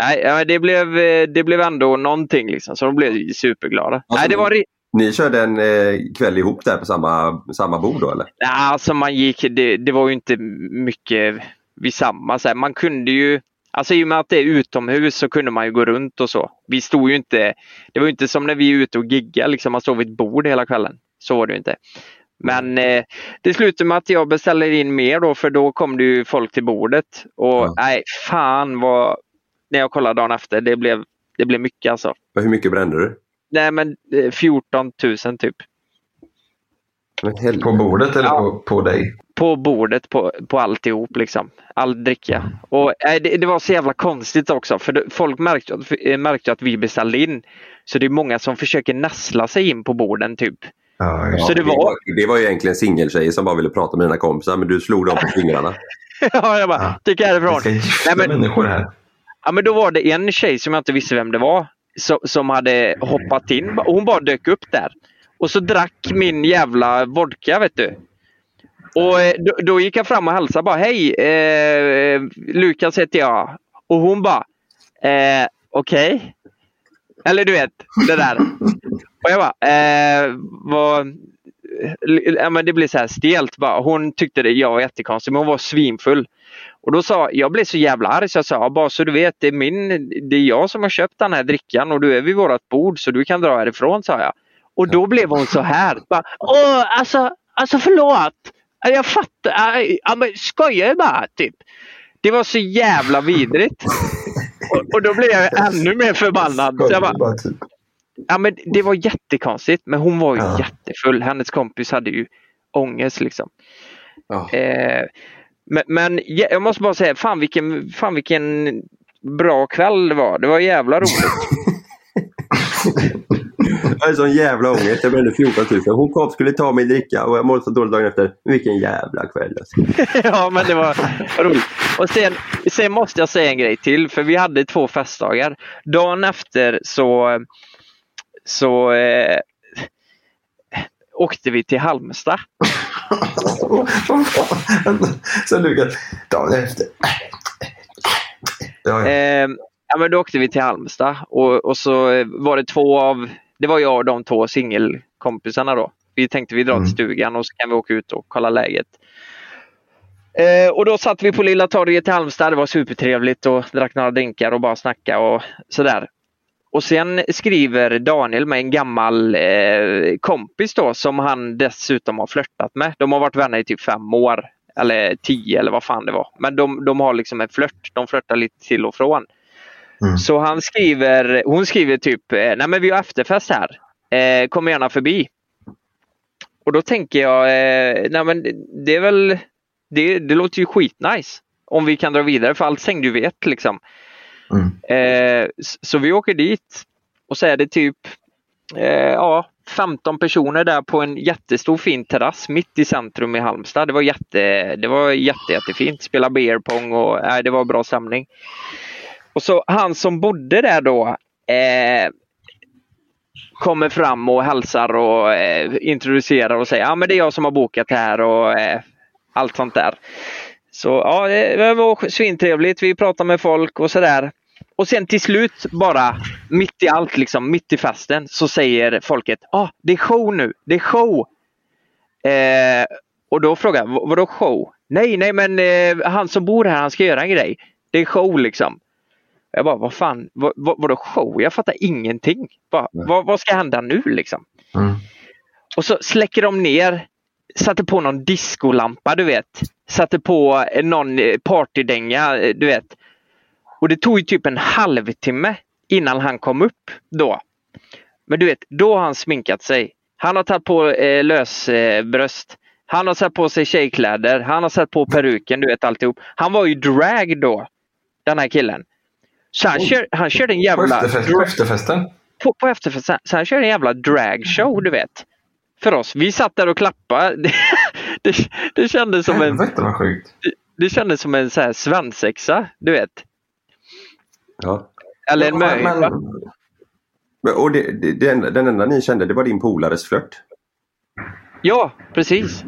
Nej, det, blev, eh, det blev ändå någonting liksom. Så de blev superglada. Alltså, Nej, det var Ni körde en eh, kväll ihop där på samma, samma bord då eller? Ja, alltså man gick, det, det var ju inte mycket vid samma. Så här. Man kunde ju, alltså i och med att det är utomhus så kunde man ju gå runt och så. Vi stod ju inte, det var ju inte som när vi är ute och giggar, liksom, man står vid ett bord hela kvällen. Så var det ju inte. Men eh, det slutade med att jag beställde in mer då för då kom det ju folk till bordet. Och nej, fan vad, när jag kollade dagen efter, det blev, det blev mycket alltså. Hur mycket brände du? Nej men eh, 14 000 typ. På bordet eller på, på dig? på bordet på, på alltihop liksom. All dricka. Och äh, det, det var så jävla konstigt också för det, folk märkte, att- eh, märkte att vi beställde in. Så det är många som försöker nassla sig in på borden typ. Ja, Så det var- det var ju egentligen singeltjejer som bara ville prata med dina kompisar men du slog dem på fingrarna. ja, jag bara, stick härifrån. Nej, men, människor här. Ja, men då var det en tjej som jag inte visste vem det var som, som hade hoppat in. Hon bara dök upp där. Och så drack min jävla vodka vet du. Och eh, då, då gick jag fram och hälsade bara hej, eh, Lukas heter jag. Och hon bara, eh, okej. Eller du vet, det där. Och jag bara, eh, vad, eh, ja, men det blev så här stelt bara. Hon tyckte det, jag var jättekonstig men hon var svinfull. Och då sa jag blev så jävla arg så jag sa, bara så du vet, det är, min, det är jag som har köpt den här drickan och du är vid vårt bord så du kan dra härifrån sa jag. Och då blev hon så här. Bara, Åh, alltså, alltså förlåt. Jag fattar. Äh, Ja, men skojar jag bara typ. Det var så jävla vidrigt. Och, och då blev jag ännu mer förbannad. Så jag bara, typ. Ja, men det var jättekonstigt, men hon var ju jättefull. Hennes kompis hade ju ångest liksom. Eh, men, men ja, jag måste bara säga, fan vilken, fan vilken bra kväll det var. Det var jävla roligt. Jag har sån jävla ångest. Jag brände 14 000. Hon kom skulle ta min dricka och jag mådde så dåligt dagen efter. Vilken jävla kväll. Alltså. ja, men det var roligt. Och sen, sen måste jag säga en grej till, för vi hade två festdagar. Dagen efter så, så eh, åkte vi till Halmstad. Sen Lukas, dagen efter. Ja, ja. Eh, ja, men då åkte vi till Halmstad och, och så var det två av, det var jag och de två singelkompisarna då. Vi tänkte vi drar till stugan och så kan vi åka ut och kolla läget. Eh, och då satt vi på Lilla torget i Halmstad. Det var supertrevligt och drack några drinkar och bara snacka och sådär. Och sen skriver Daniel med en gammal eh, kompis då som han dessutom har flörtat med. De har varit vänner i typ fem år. Eller tio eller vad fan det var. Men de, de har liksom en flört. De flörtar lite till och från. Så han skriver, hon skriver typ, eh, nej men vi har efterfest här. Eh, kom gärna förbi. Och då tänker jag, eh, nej men det, är väl, det, det låter ju skitnice. Om vi kan dra vidare för allt stängde ju vid ett liksom. Eh, s- så vi åker dit och så är det typ eh, ja, 15 personer där på en jättestor fin terrass mitt i centrum i Halmstad. Det var, jätte, det var jätte, jättefint. Spela beer pong och nej, det var bra stämning. Och så han som bodde där då eh, kommer fram och hälsar och eh, introducerar och säger ja men det är jag som har bokat här och eh, allt sånt där. Så ja, det var svintrevligt. Vi pratade med folk och sådär. Och sen till slut bara mitt i allt, liksom mitt i festen, så säger folket ah, det är show nu, det är show. Eh, och då frågar jag, vadå show? Nej, nej men eh, han som bor här, han ska göra en grej. Det är show liksom. Jag bara, vad fan, vad, vad, vadå show? Jag fattar ingenting. Bara, vad, vad ska hända nu liksom? Och så släcker de ner, satte på någon diskolampa du vet. Satte på någon eh, partydänga eh, du vet. Och det tog ju typ en halvtimme innan han kom upp då. Men du vet, då har han sminkat sig. Han har tagit på eh, lösbröst. Eh, han har satt på sig tjejkläder. Han har satt på peruken, du vet alltihop. Han var ju drag då, den här killen. Så han, kör, han körde en På, jävla... efterfest, på efterfesten? på, på efterfesten. Så han körde en jävla dragshow, du vet. För oss. Vi satt där och klappade. Det, det, det kändes som en... Helvete vad sjukt. Det, det kändes som en så här svensexa, du vet. Ja. Eller en möhippa. Men- Och det, det, enda, den enda ni kände det var din polares flört? Ja, precis.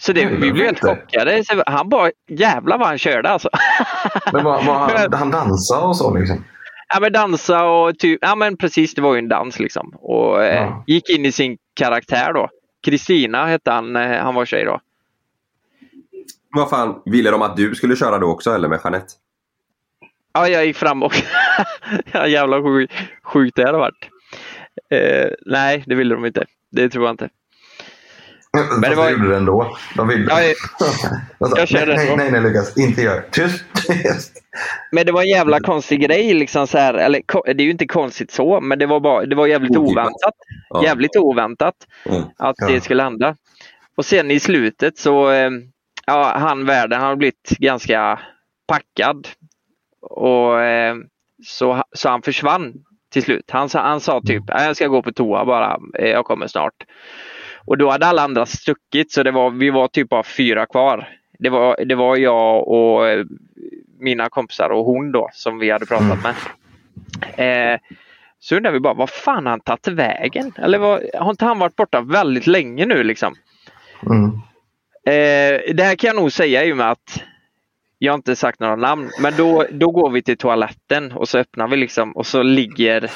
Så det, vi blev helt chockade. Han bara, jävlar vad han körde alltså. Men var, var han, han dansade och så liksom? Ja men dansa och typ, ja men precis det var ju en dans liksom. Och eh, gick in i sin karaktär då. Kristina hette han, eh, han var tjej då. Vad fan, ville de att du skulle köra då också eller med Jeanette? Ja, jag gick fram och... ja, sjukt, sjukt det hade varit. Eh, nej, det ville de inte. Det tror jag inte. Men det var- gjorde det ändå. De ville. Ja, jag- jag körde nej, nej, nej, Lukas. Inte gör. Tyst. Tyst. Men det var en jävla konstig grej liksom så här, eller det är ju inte konstigt så, men det var, bara, det var jävligt oväntat. Ja. Jävligt oväntat Mm. att Ja. det skulle hända. Och sen i slutet så, eh, ja, han värden har blivit ganska packad. Och eh, så, så han försvann till slut. Han, sa- han sa typ, "Nej, jag ska gå på toa bara, eh, jag kommer snart. Och då hade alla andra stuckit så det var, vi var typ bara fyra kvar. Det var, det var jag och eh, mina kompisar och hon då som vi hade pratat med. Eh, så undrar vi bara, vad fan har han tagit vägen? Eller vad, har inte han varit borta väldigt länge nu liksom? Mm. Eh, det här kan jag nog säga i och med att jag har inte sagt några namn, men då, då går vi till toaletten och så öppnar vi liksom och så ligger,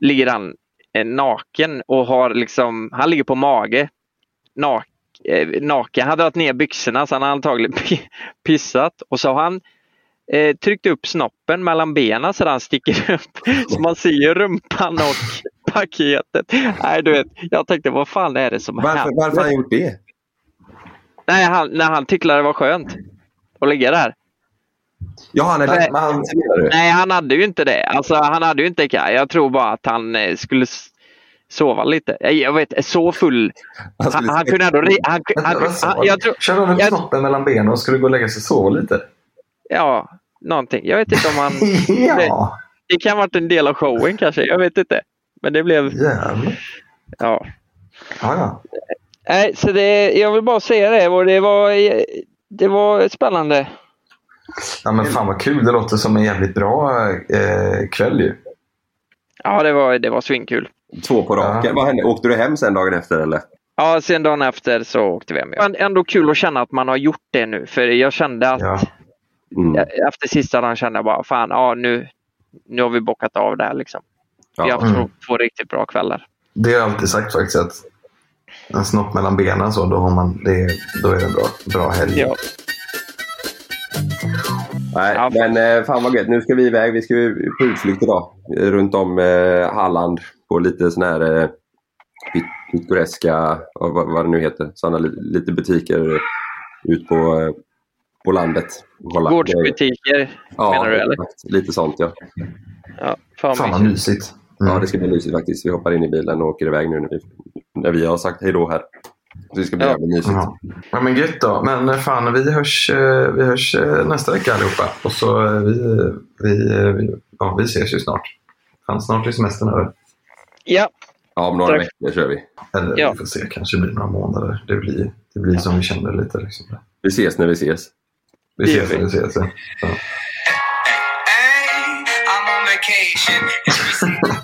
ligger han naken och har liksom, han ligger på mage. Nak, eh, naken, han har dragit ner byxorna så han har antagligen pi- pissat och så har han eh, tryckt upp snoppen mellan benen så den sticker upp. Så man ser rumpan och paketet. Nej, du vet, jag tänkte vad fan är det som Varför, händer? varför har han gjort det? Nej, han, när han tyckte det var skönt att ligga där. Ja, han är Nej. men han? Nej, han hade ju inte det. Alltså, han hade ju inte Jag tror bara att han eh, skulle sova lite. Jag, jag vet, så full. Han Han, kunde ändå... Han, han, han, jag tror, Körde han jag- snoppen mellan benen och skulle gå och lägga sig och sova lite? ja, någonting. Jag vet inte om han... Ja. det, det kan ha varit en del av showen kanske. Jag vet inte. Men det blev... Jävlar. Ja. Ja, ja. Nej, så det, jag vill bara säga det. Det var, det var spännande. Ja, men fan vad kul. Det låter som en jävligt bra eh, kväll ju. Ja, det var, det var svinkul. Två på raken. Vad hände? Åkte du hem sen dagen efter eller? Ja, sen dagen efter så åkte vi hem. Men ändå kul att känna att man har gjort det nu. För jag kände att Mm. efter sista dagen kände jag bara, fan, ja nu, nu har vi bockat av det här liksom. Vi Ja. har haft Mm. två riktigt bra kvällar. Det har jag alltid sagt faktiskt. Att en snopp mellan benen så, då, har man, det, då är det en bra, bra helg. Ja. Nej, men eh, fan vad gött. Nu ska vi iväg. Vi ska ju på utflykt idag. eh, Runt om eh, Halland på lite sån här eh, pit- pittoreska, vad, vad det nu heter, såna li, lite butiker ut på, eh, på landet. Kolla. Gårdsbutiker Ja, menar du eller? lite sånt ja. Ja, fan, Fan vad mysigt. Ja, det ska bli mysigt faktiskt. Vi hoppar in i bilen och åker iväg nu när vi, när vi har sagt hej då här. Så det ska bli jävligt mysigt. Ja. ja, men gött då. Men eh, fan, vi hörs, eh, vi hörs eh, nästa vecka allihopa. Och så vi, vi, vi, ja, vi ses ju snart. Fan, snart är semestern över. Ja. Ja, om några Tack. veckor kör vi. Eller Ja. vi får se, kanske blir några månader. Det blir, det blir som vi känner lite. Liksom. Vi ses när vi ses. Vi ses när vi ses. Ja. Ja.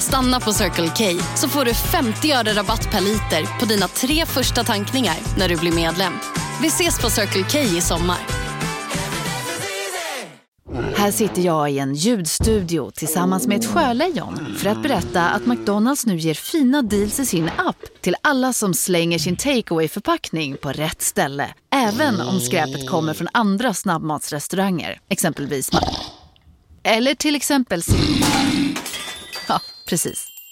Stanna på Circle K så får du 50 öre rabatt per liter på dina tre första tankningar när du blir medlem. Vi ses på Circle K i sommar. Här sitter jag i en ljudstudio tillsammans med ett sjölejon för att berätta att McDonalds nu ger fina deals i sin app till alla som slänger sin takeaway förpackning på rätt ställe. Även om skräpet kommer från andra snabbmatsrestauranger, exempelvis Eller till exempel... Precis.